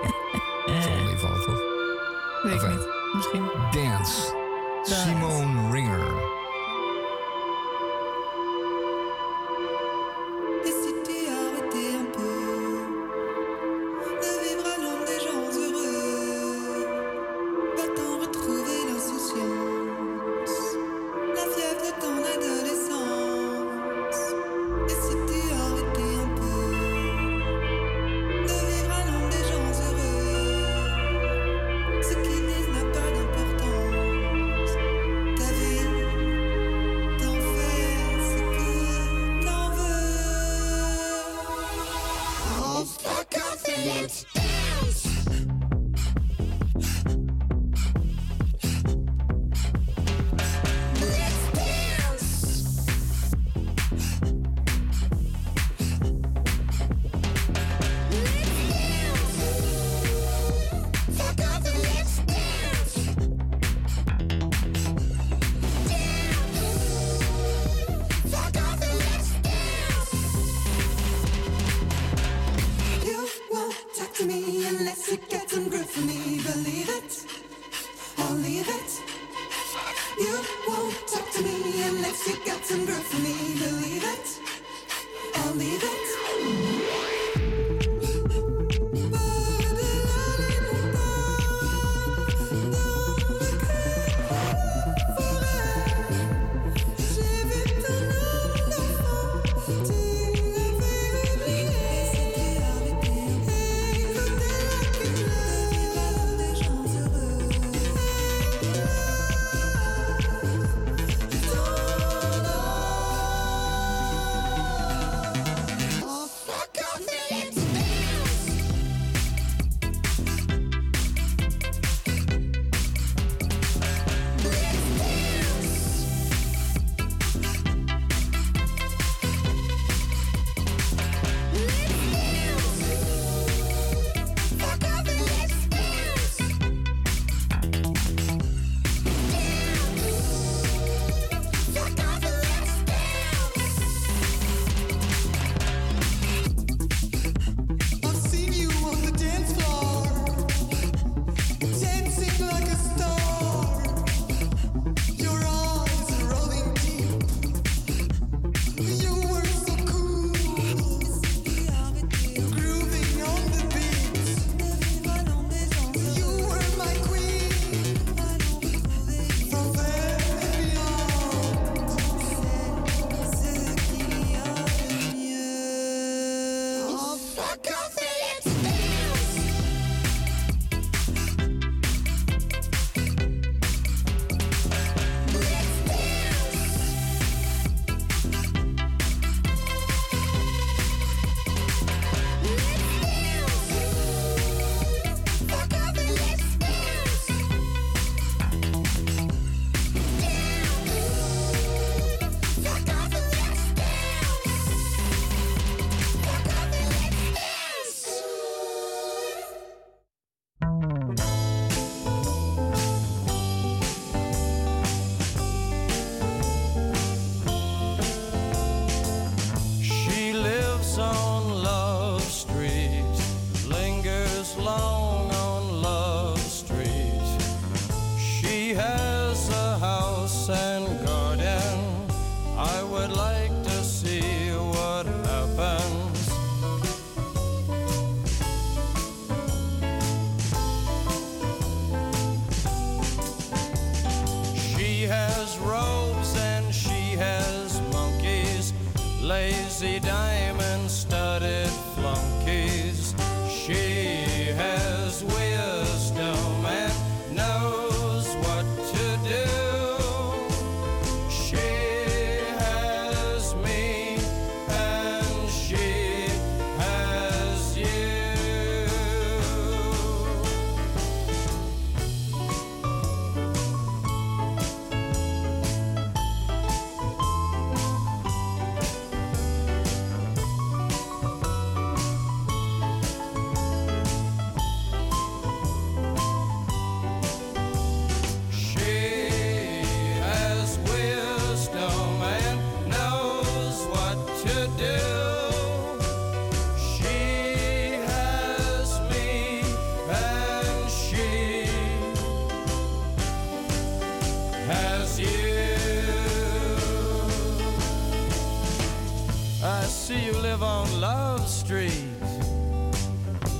See you live on Love Street.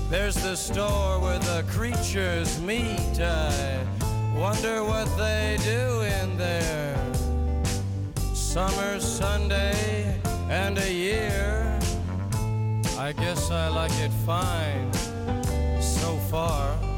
There's the store where the creatures meet. I wonder what they do in there. Summer, Sunday, and a year. I guess I like it fine so far.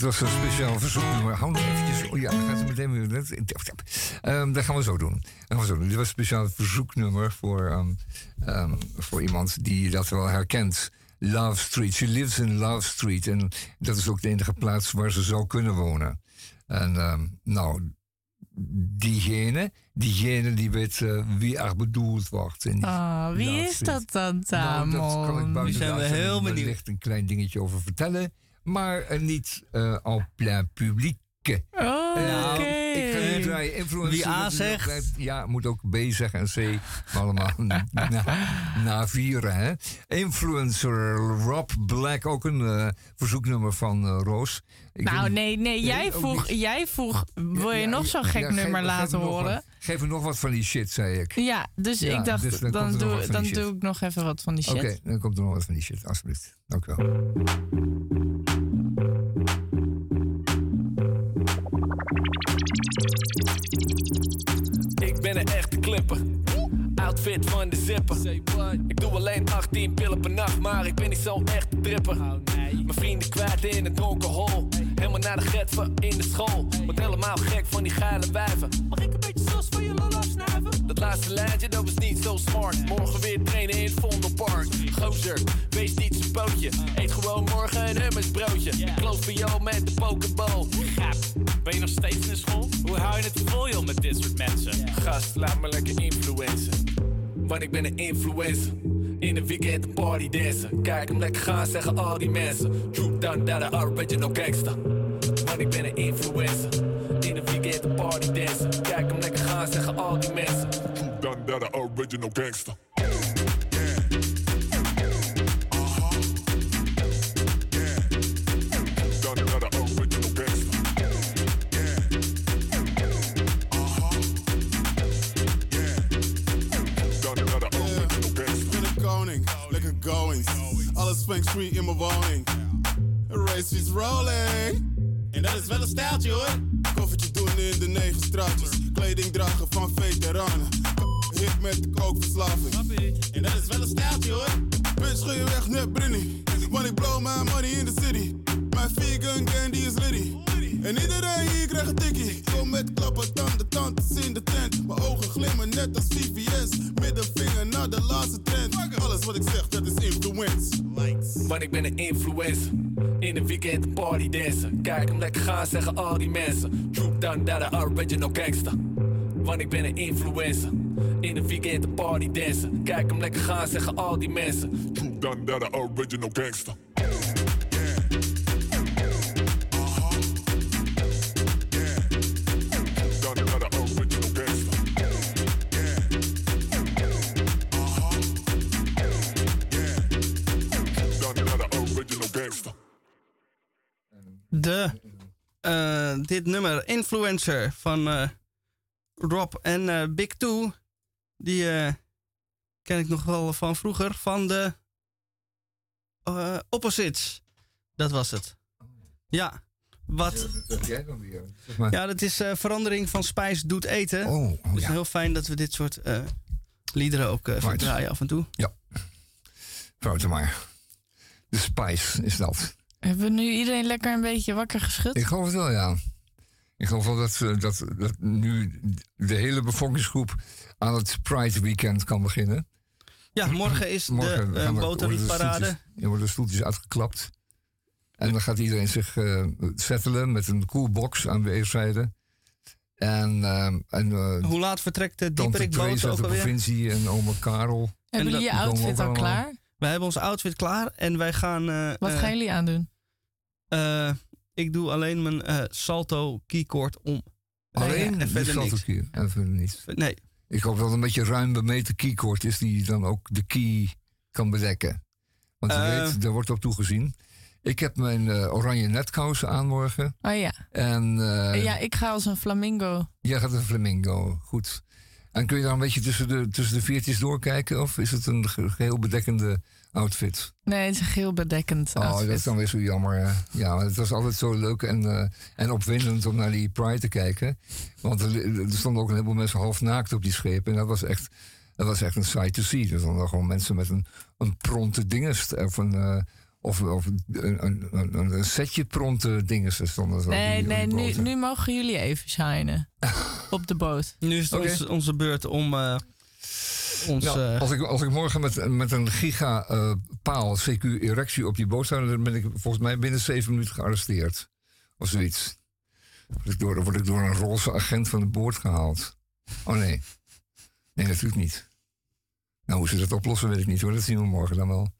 Dit was een speciaal verzoeknummer. Hou nog eventjes... Oh ja, gaat ze meteen weer... Ehm dat gaan we zo doen. Dat gaan we zo doen. Dit was een speciaal verzoeknummer voor, ehm, ehm, voor iemand die dat wel herkent. Love Street. She lives in Love Street. En dat is ook de enige plaats waar ze zou kunnen wonen. En ehm, nou, diegene, diegene die weet eh, wie er bedoeld wordt. Ah, wie Love is Street. dat dan, Nou, dat kan ik Tamon? buiten zijn we heel benieuwd. een klein dingetje over vertellen. Maar eh, niet eh en plein publiek. Oké. Nou, ik ga. Influencer. Wie A zegt. Ja, moet ook B zeggen en C. Allemaal [laughs] na, na vieren, hè. Influencer Rob Black. Ook een eh, verzoeknummer van eh, Roos. Ik Nou, nee, nee, jij vroeg, jij vroeg wil je Ja, nog zo'n gek nummer geef laten horen? wat. Geef me nog wat van die shit, zei ik. Ja, dus Ja, ik dacht, dus dan doe, dan doe ik nog even wat van die shit. Oké, dan komt er nog wat van die shit, alsjeblieft. Dank u wel. Ik ben een echte clipper. Outfit van de zipper. Ik doe alleen 18 pillen per nacht, maar ik ben niet zo'n echte tripper. Mijn vrienden kwijt in een donker hol. Helemaal naar de getver in de school. Word helemaal gek van die geile wijven. Mag ik een beetje sos van je lol afsnuiven? Dat laatste lijntje, dat was niet zo smart. Morgen weer trainen in het Vondelpark. Gozer, wees niet zijn pootje. Eet gewoon morgen een hummusbroodje. Ik kloof voor jou met de pokeball. Gap, ben je nog steeds in de school? Hoe hou je het vol joh met dit soort mensen? Gast, laat me lekker influencen. Want ik ben een influencer. In een weekend een party dansen. Kijk hem lekker gaan, zeggen al die mensen. Troop down that a original gangster. Want ik ben een influencer. In een weekend een party dansen. Gaan, zeggen al die mensen. That a original gangster. Ik ben een koning, lekker going. Alles feng shui in mijn woning. Race is rolling. En dat is wel een stijltje hoor. Koffertje doen in de negen straatjes. Kleding dragen van veteranen. hit met de kookverslaving. En dat is wel een stijltje hoor. Bitch, ga je weg, net Brinny. Want ik blow my money in the city. Mijn vegan gang die is litty. En iedereen hier krijgt een tikkie. Kom met klappen, tanden, tantes in de tent. Mijn ogen glimmen net als VVS. Middenvinger naar de laatste trend. Alles wat ik zeg, dat is influence. Want ik ben een influencer. In de weekend party dancer. Kijk hem lekker gaan, zeggen al die mensen. Troop down that a original gangster. Want ik ben een influencer. In de weekend een party dancer. Kijk hem lekker gaan, zeggen al die mensen. Troop down that a original gangster. De, eh, dit nummer, Influencer, van eh, Rob en eh, Big Two. Die eh, ken ik nog wel van vroeger, van de eh, Opposites. Dat was het. Ja, wat... Dat heb jij dan weer. Zeg maar. Ja, dat is eh, verandering van spijs doet eten. Oh, dus heel fijn dat we dit soort eh, liederen ook eh verdraaien af en toe. Ja. Fouten maar. De spice is dat. Hebben we nu iedereen lekker een beetje wakker geschud? Ik geloof het wel, ja. Ik geloof wel dat, eh, dat, dat nu de hele bevolkingsgroep aan het Pride Weekend kan beginnen. Ja, morgen is Morgen de eh, gaan er- boterrietparade. worden de stoeltjes- Er worden stoeltjes uitgeklapt. En dan gaat iedereen zich eh settelen met een coolbox aan weerszijden. En, ehm, en eh, Hoe laat vertrekt de Tante dieperikboot Trace uit ook de provincie en oma Karel. Hebben jullie je outfit al klaar? Wij hebben ons outfit klaar en wij gaan... eh, Wat eh, gaan jullie aandoen? Ik doe alleen mijn eh, salto keycord om. Alleen en die verder niks. salto-key, En verder niet. Nee. Ik hoop dat het een beetje ruim bemeten keycord is die dan ook de key kan bedekken. Want je Eh. weet, daar wordt op toegezien. Ik heb mijn eh, oranje netkousen aan morgen. Oh ja. En eh, ja, ik ga als een flamingo. jij gaat een flamingo. Goed. En kun je daar een beetje tussen de, tussen de veertjes doorkijken? Of is het een ge- geheel bedekkende outfit? Nee, het is een geel bedekkend Oh, outfit. dat is dan weer zo jammer. hè. Ja, het was altijd zo leuk en, eh, en opwindend om naar die Pride te kijken. Want er, er stonden ook een heleboel mensen half naakt op die schepen. En dat was echt, dat was echt een sight to see. Er stonden gewoon mensen met een, een pronte dingest. Of een, eh, of, of een, een, een, setje pronte dinges. Er stonden zo Nee, die- nee, nu, nu mogen jullie even shinen. [laughs] op de boot. Nu is het ons- onze beurt om eh, ons... Ja, eh, als, ik, als ik morgen met, met een giga eh, paal CQ erectie op die boot sta, dan ben ik volgens mij binnen zeven minuten gearresteerd. Of zoiets. Word ik door, dan word ik door een roze agent van de boord gehaald. Oh nee. Nee, natuurlijk niet. Nou, hoe ze dat oplossen, weet ik niet hoor. Dat zien we morgen dan wel.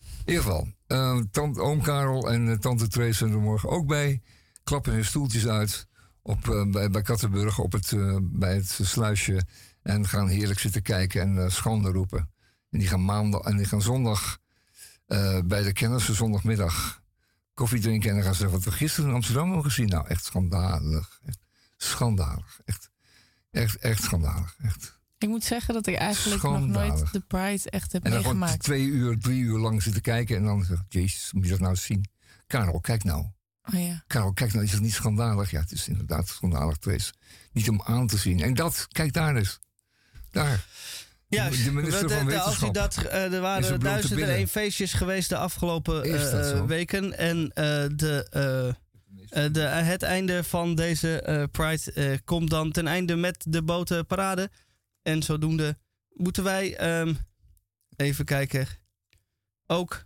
In ieder geval, eh, tant, oom Karel en tante Trace zijn er morgen ook bij. Klappen hun stoeltjes uit op, bij, bij Kattenburg op het, bij het sluisje. En gaan heerlijk zitten kijken en eh, schande roepen. En die gaan maandag en die gaan zondag eh, bij de kennissen zondagmiddag koffie drinken. En dan gaan ze zeggen wat we gisteren in Amsterdam hebben gezien. Nou, echt schandalig. Echt schandalig. Echt, echt, echt schandalig. Echt. Ik moet zeggen dat ik eigenlijk nog nooit de Pride echt heb En dan gewoon meegemaakt. twee uur, drie uur lang zitten kijken. En dan zeg ik, jezus, moet je dat nou eens zien? Karel, kijk nou. Oh ja. Karel, kijk nou, is dat niet schandalig? Ja, het is inderdaad schandalig, Trace. Niet om aan te zien. En dat, kijk daar eens. Daar. Ja, de minister van als dat, eh, er waren duizenden en billen. één feestjes geweest de afgelopen eh, weken. En eh, de, de, het einde van deze Pride komt dan ten einde met de botenparade. En zodoende moeten wij ehm, even kijken. Ook.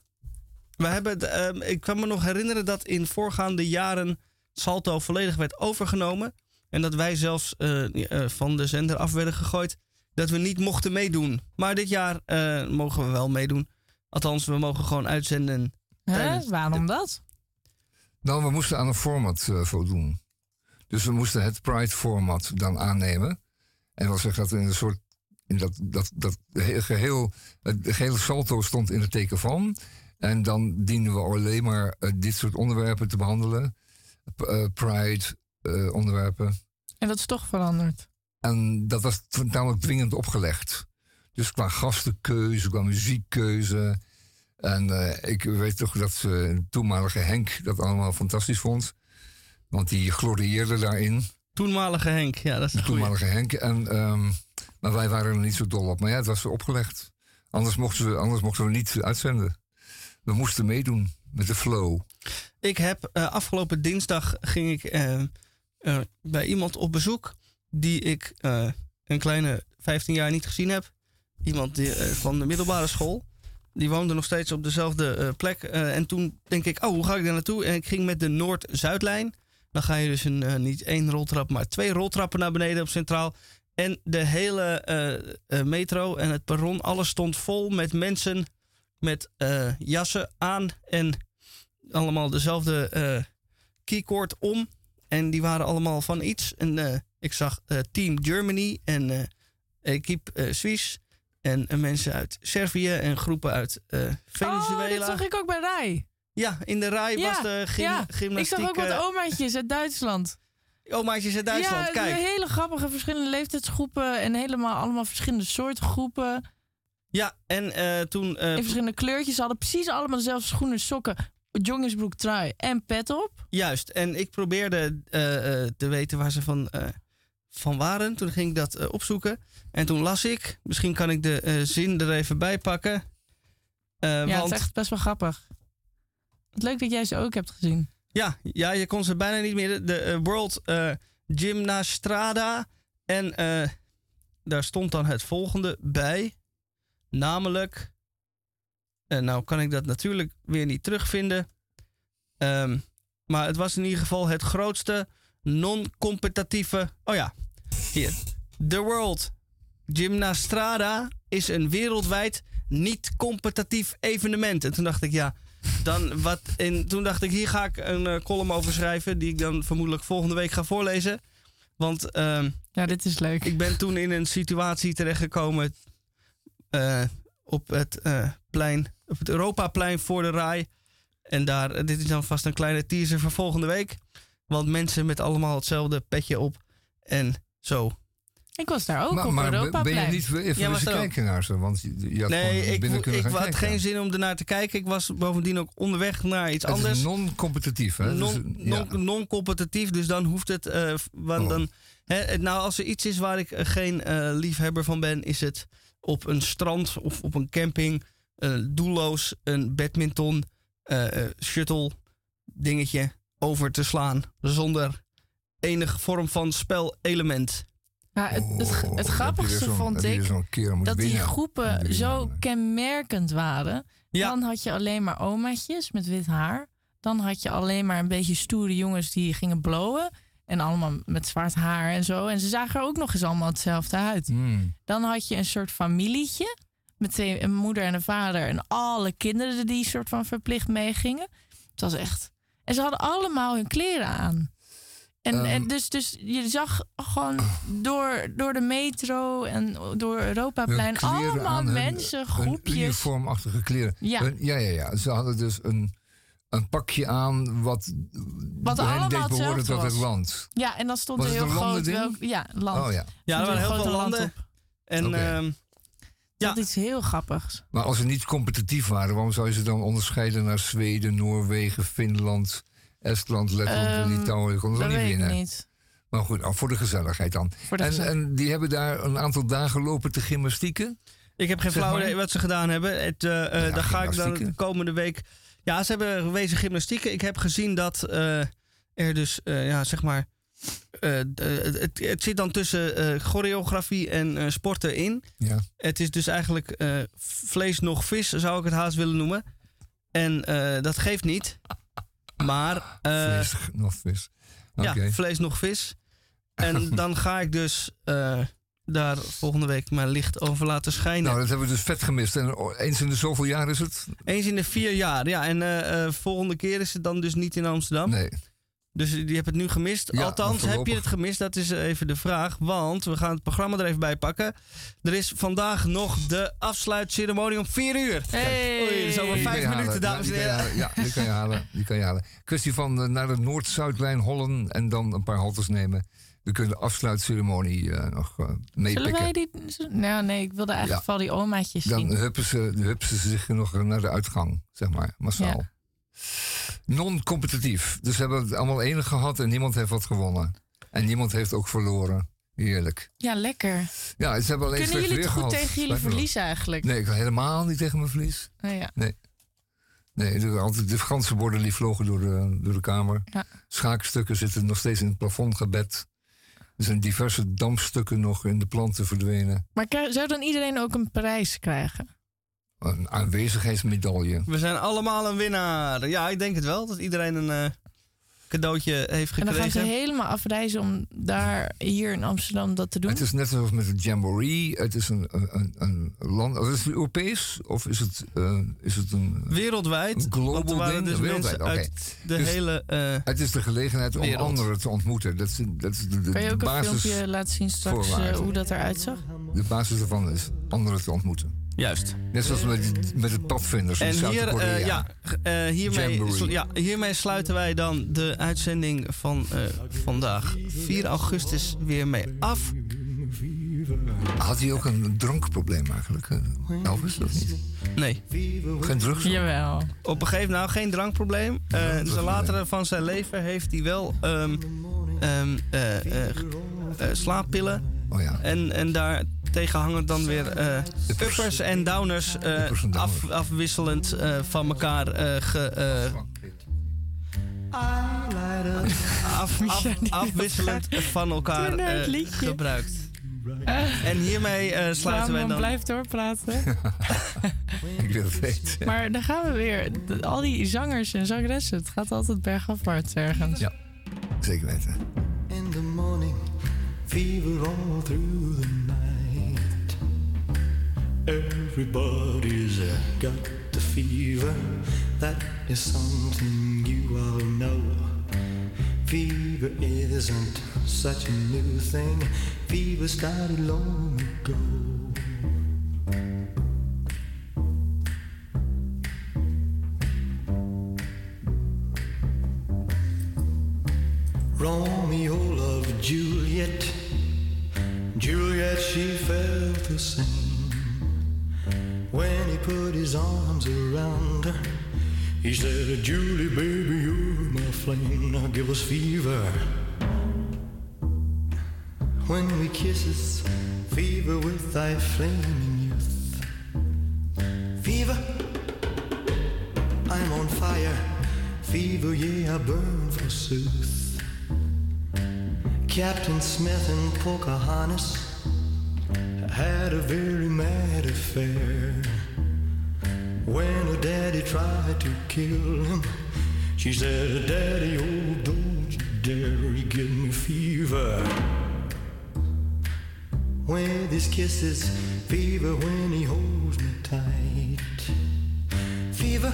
We hebben, ehm, ik kan me nog herinneren dat in voorgaande jaren Salto volledig werd overgenomen. En dat wij zelfs van de zender af werden gegooid. Dat we niet mochten meedoen. Maar dit jaar eh, mogen we wel meedoen. Althans, we mogen gewoon uitzenden. Waarom dat? Nou, we moesten aan een format eh, voldoen. Dus we moesten het Pride-format dan aannemen. En dat zeggen dat in een soort. In dat, dat, dat he- geheel, het gehele salto stond in het teken van. En dan dienen we alleen maar eh, dit soort onderwerpen te behandelen. P- eh, Pride-onderwerpen. En dat is toch veranderd. En dat was namelijk dwingend opgelegd. Dus qua gastenkeuze, qua muziekkeuze. En eh, ik weet toch dat eh, toenmalige Henk dat allemaal fantastisch vond. Want die glorieerde daarin. Toenmalige Henk, ja, dat is goeie. toenmalige Henk. En, ehm, Maar wij waren er niet zo dol op. Maar ja, het was opgelegd. Anders mochten we, anders mochten we niet uitzenden. We moesten meedoen met de flow. Ik heb eh, afgelopen dinsdag ging ik bij iemand op bezoek die ik eh, een kleine 15 jaar niet gezien heb. Iemand die, eh, van de middelbare school. Die woonde nog steeds op dezelfde eh, plek. En toen denk ik, oh, hoe ga ik daar naartoe? En ik ging met de Noord-Zuidlijn. Dan ga je dus een, niet één roltrap, maar twee roltrappen naar beneden op Centraal. En de hele metro en het perron, alles stond vol met mensen met jassen aan en allemaal dezelfde keycord om. En die waren allemaal van iets. En ik zag eh, Team Germany en eh Equipe eh, Suisse. En mensen uit Servië en groepen uit Venezuela. Oh, dit zag ik ook bij Rai. Ja, in de rij was de gym, ja. gymnastiek. Ik zag ook wat omaatjes uit Duitsland. Omaatjes uit Duitsland, ja, kijk. hele grappige verschillende leeftijdsgroepen en helemaal allemaal verschillende soorten groepen. Ja, en toen... in verschillende kleurtjes. Ze hadden precies allemaal dezelfde schoenen, sokken, jongensbroek, trui en pet op. Juist, en ik probeerde te weten waar ze van, van waren. Toen ging ik dat eh, opzoeken. En toen las ik, misschien kan ik de eh, zin er even bij pakken. Eh, ja, want, het is echt best wel grappig. Wat leuk dat jij ze ook hebt gezien. ja, ja, je kon ze bijna niet meer. De World Gymnastrada. En daar stond dan het volgende bij. Namelijk. Nou kan ik dat natuurlijk weer niet terugvinden. Ehm, maar het was in ieder geval het grootste non-competitieve. Oh ja, hier. The World Gymnastrada is een wereldwijd niet-competitief evenement. En toen dacht ik, ja, dan wat. En toen dacht ik, hier ga ik een eh, column over schrijven. Die ik dan vermoedelijk volgende week ga voorlezen. Want. ehm, ja, dit is leuk. Ik ben toen in een situatie terechtgekomen. eh op het eh, plein. Op het Europaplein voor de Rai. En daar, dit is dan vast een kleine teaser voor volgende week. Want mensen met allemaal hetzelfde petje op. En zo. Ik was daar ook maar op maar Europa ben je niet even Ja, eens kijken naar ze? Want je, had nee, ik, binnen kunnen ik gaan had kijken. geen zin om ernaar te kijken. Ik was bovendien ook onderweg naar iets Het anders. is non-competitief, hè? Non- Dus, ja. non- Non-competitief, dus dan hoeft het. eh, want Oh. dan, hè, nou, als er iets is waar ik eh, geen eh, liefhebber van ben, is het op een strand of op een camping eh, doelloos een badminton eh, eh, shuttle dingetje over te slaan zonder enige vorm van spelelement. Ja, het, het, Oh, het grappigste vond ik dat die groepen zo kenmerkend waren. Dan had je alleen maar omaatjes met wit haar. Dan had je alleen maar een beetje stoere jongens die gingen blowen. En allemaal met zwart haar en zo. En ze zagen er ook nog eens allemaal hetzelfde uit. Hmm. Dan had je een soort familietje. Met twee, een moeder en een vader. En alle kinderen die soort van verplicht meegingen. Het was echt... En ze hadden allemaal hun kleren aan. En, Ehm. en dus, dus je zag gewoon door, door de metro en door Europaplein allemaal aan, mensen, hun groepjes. uniformachtige kleren. Ja. Hun- ja, ja, ja. Ze hadden dus een, een pakje aan wat, Wat hen allemaal deed behoren tot het land. Ja, en dan stond Was er heel groot welk... Ja, land. Oh ja. Ja, er waren heel een veel landen. op. En. Ehm, Dat iets heel grappigs. Maar als ze niet competitief waren, waarom zou je ze dan onderscheiden naar Zweden, Noorwegen, Finland, Estland, Letland Ehm, Litouwen? Je kon ze dat niet winnen. niet. Maar goed, nou, voor de gezelligheid dan. Voor de en, gezelligheid. en die hebben daar een aantal dagen lopen te gymnastieken? Ik heb geen Zeg flauw idee wat ze gedaan hebben. Het, eh, eh, Ja, daar ga ik dan de komende week. Ja, ze hebben gewezen gymnastieken. Ik heb gezien dat eh, er dus, eh, ja, zeg maar. Eh, eh, het, het zit dan tussen eh, choreografie en eh, sporten in. Ja. Het is dus eigenlijk vlees nog vis, zou ik het haast willen noemen. En dat geeft niet. Maar. Vlees nog vis. ja, vlees nog vis. En [laughs] dan ga ik dus daar volgende week mijn licht over laten schijnen. Nou, dat hebben we dus vet gemist. En eens in de zoveel jaar is het? Eens in de vier jaar, ja. En volgende keer is het dan dus niet in Amsterdam. Nee. Dus die hebt het nu gemist. Ja, Althans, heb je het gemist? Dat is even de vraag. Want we gaan het programma er even bij pakken. Er is vandaag nog de afsluitceremonie om vier uur. Hey. Oei, dat is over vijf minuten, dames en Die kan je heren. halen. Ja, die kan je halen. Die kan je halen. Kwestie van eh, naar de Noord-Zuidlijn hollen en dan een paar haltes nemen. We kunnen de afsluitceremonie eh, nog eh Zullen meepikken. wij die... Nou, nee, ik wilde eigenlijk Ja. vooral die omaatjes Dan zien. huppen ze, huppen ze zich nog naar de uitgang, zeg maar, massaal. Non-competitief. Dus we hebben het allemaal enig gehad en niemand heeft wat gewonnen. En niemand heeft ook verloren. Heerlijk. Ja, lekker. Ja, ze hebben alleen Kunnen jullie het goed gehad. tegen jullie verlies eigenlijk? Nee, ik kan helemaal niet tegen mijn verlies. Oh, ja. Nee. Nee, de, altijd de borden die vlogen door de, door de kamer. Ja. Schaakstukken zitten nog steeds in het plafond gebed. Er zijn diverse dampstukken nog in de planten verdwenen. Maar zou dan iedereen ook een prijs krijgen? Een aanwezigheidsmedaille. We zijn allemaal een winnaar. Ja, ik denk het wel. Dat iedereen een eh, cadeautje heeft En dan gaan gekregen. ze helemaal afreizen om daar hier in Amsterdam dat te doen? Het is net zoals met het Jamboree. Het is een, een, een, land. Is het Europees of is het, eh, is het een. Wereldwijd. Een global want er waren ding? dus Wereldwijd, mensen oké. uit de Dus hele... eh, het is de gelegenheid om wereld. anderen te ontmoeten. Dat is, dat is de, de, Kan je ook de een filmpje laten zien straks hoe dat eruit zag? De basis ervan is anderen te ontmoeten. Juist. Net zoals met, met het padvinders in En hier, eh, ja, eh, hiermee, ja, hiermee sluiten wij dan de uitzending van eh, vandaag 4 augustus weer mee af. Had hij ook een drankprobleem eigenlijk? eh, Elvis, of niet? Nee. Geen drugs? Jawel. Op een gegeven nou geen drankprobleem. Eh zijn latere van zijn leven heeft hij wel ehm, ehm, eh, eh, eh, slaappillen. Oh ja. En, en daar tegen hangen dan weer eh, uppers en downers eh, af, afwisselend eh, van elkaar eh, ge, eh, af, af, afwisselend van elkaar eh, gebruikt. En hiermee eh, sluiten wij dan. blijf doorpraten. [laughs] Ik wil het weten. maar dan gaan we weer. De- Al die zangers en zangeressen, het gaat altijd bergafwaarts ergens. Ja, zeker weten. In the morning, fever all through the night. Everybody's got the fever. That is something you all know. Fever isn't such a new thing. Fever started long ago. Romeo loved Juliet. Juliet, she felt the same. When he put his arms around her, he said, Julie, baby, you're my flame. Now give us fever. When we kiss, kisses, fever with thy flaming youth. Fever, I'm on fire. Fever, yeah, I burn forsooth. Captain Smith and Pocahontas had a very mad affair. When her daddy tried to kill him, she said, Daddy, oh, don't you dare, give me fever. With his kisses, fever when he holds me tight. Fever,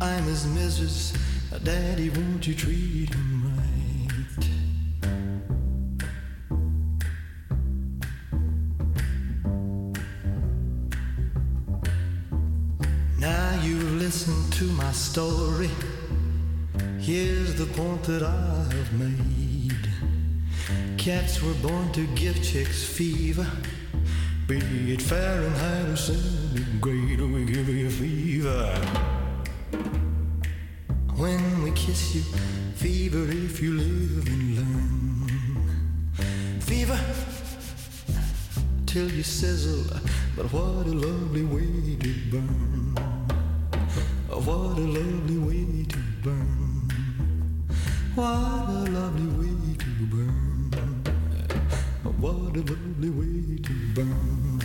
I'm his missus. Daddy, won't you treat him listened to my story. Here's the point that I have made. Cats were born to give chicks fever. Be it Fahrenheit or centigrade, we give you fever. When we kiss you, fever if you live and learn. Fever till you sizzle, but what a lovely way to burn. What a lovely way to burn. What a lovely way to burn. What a lovely way to burn.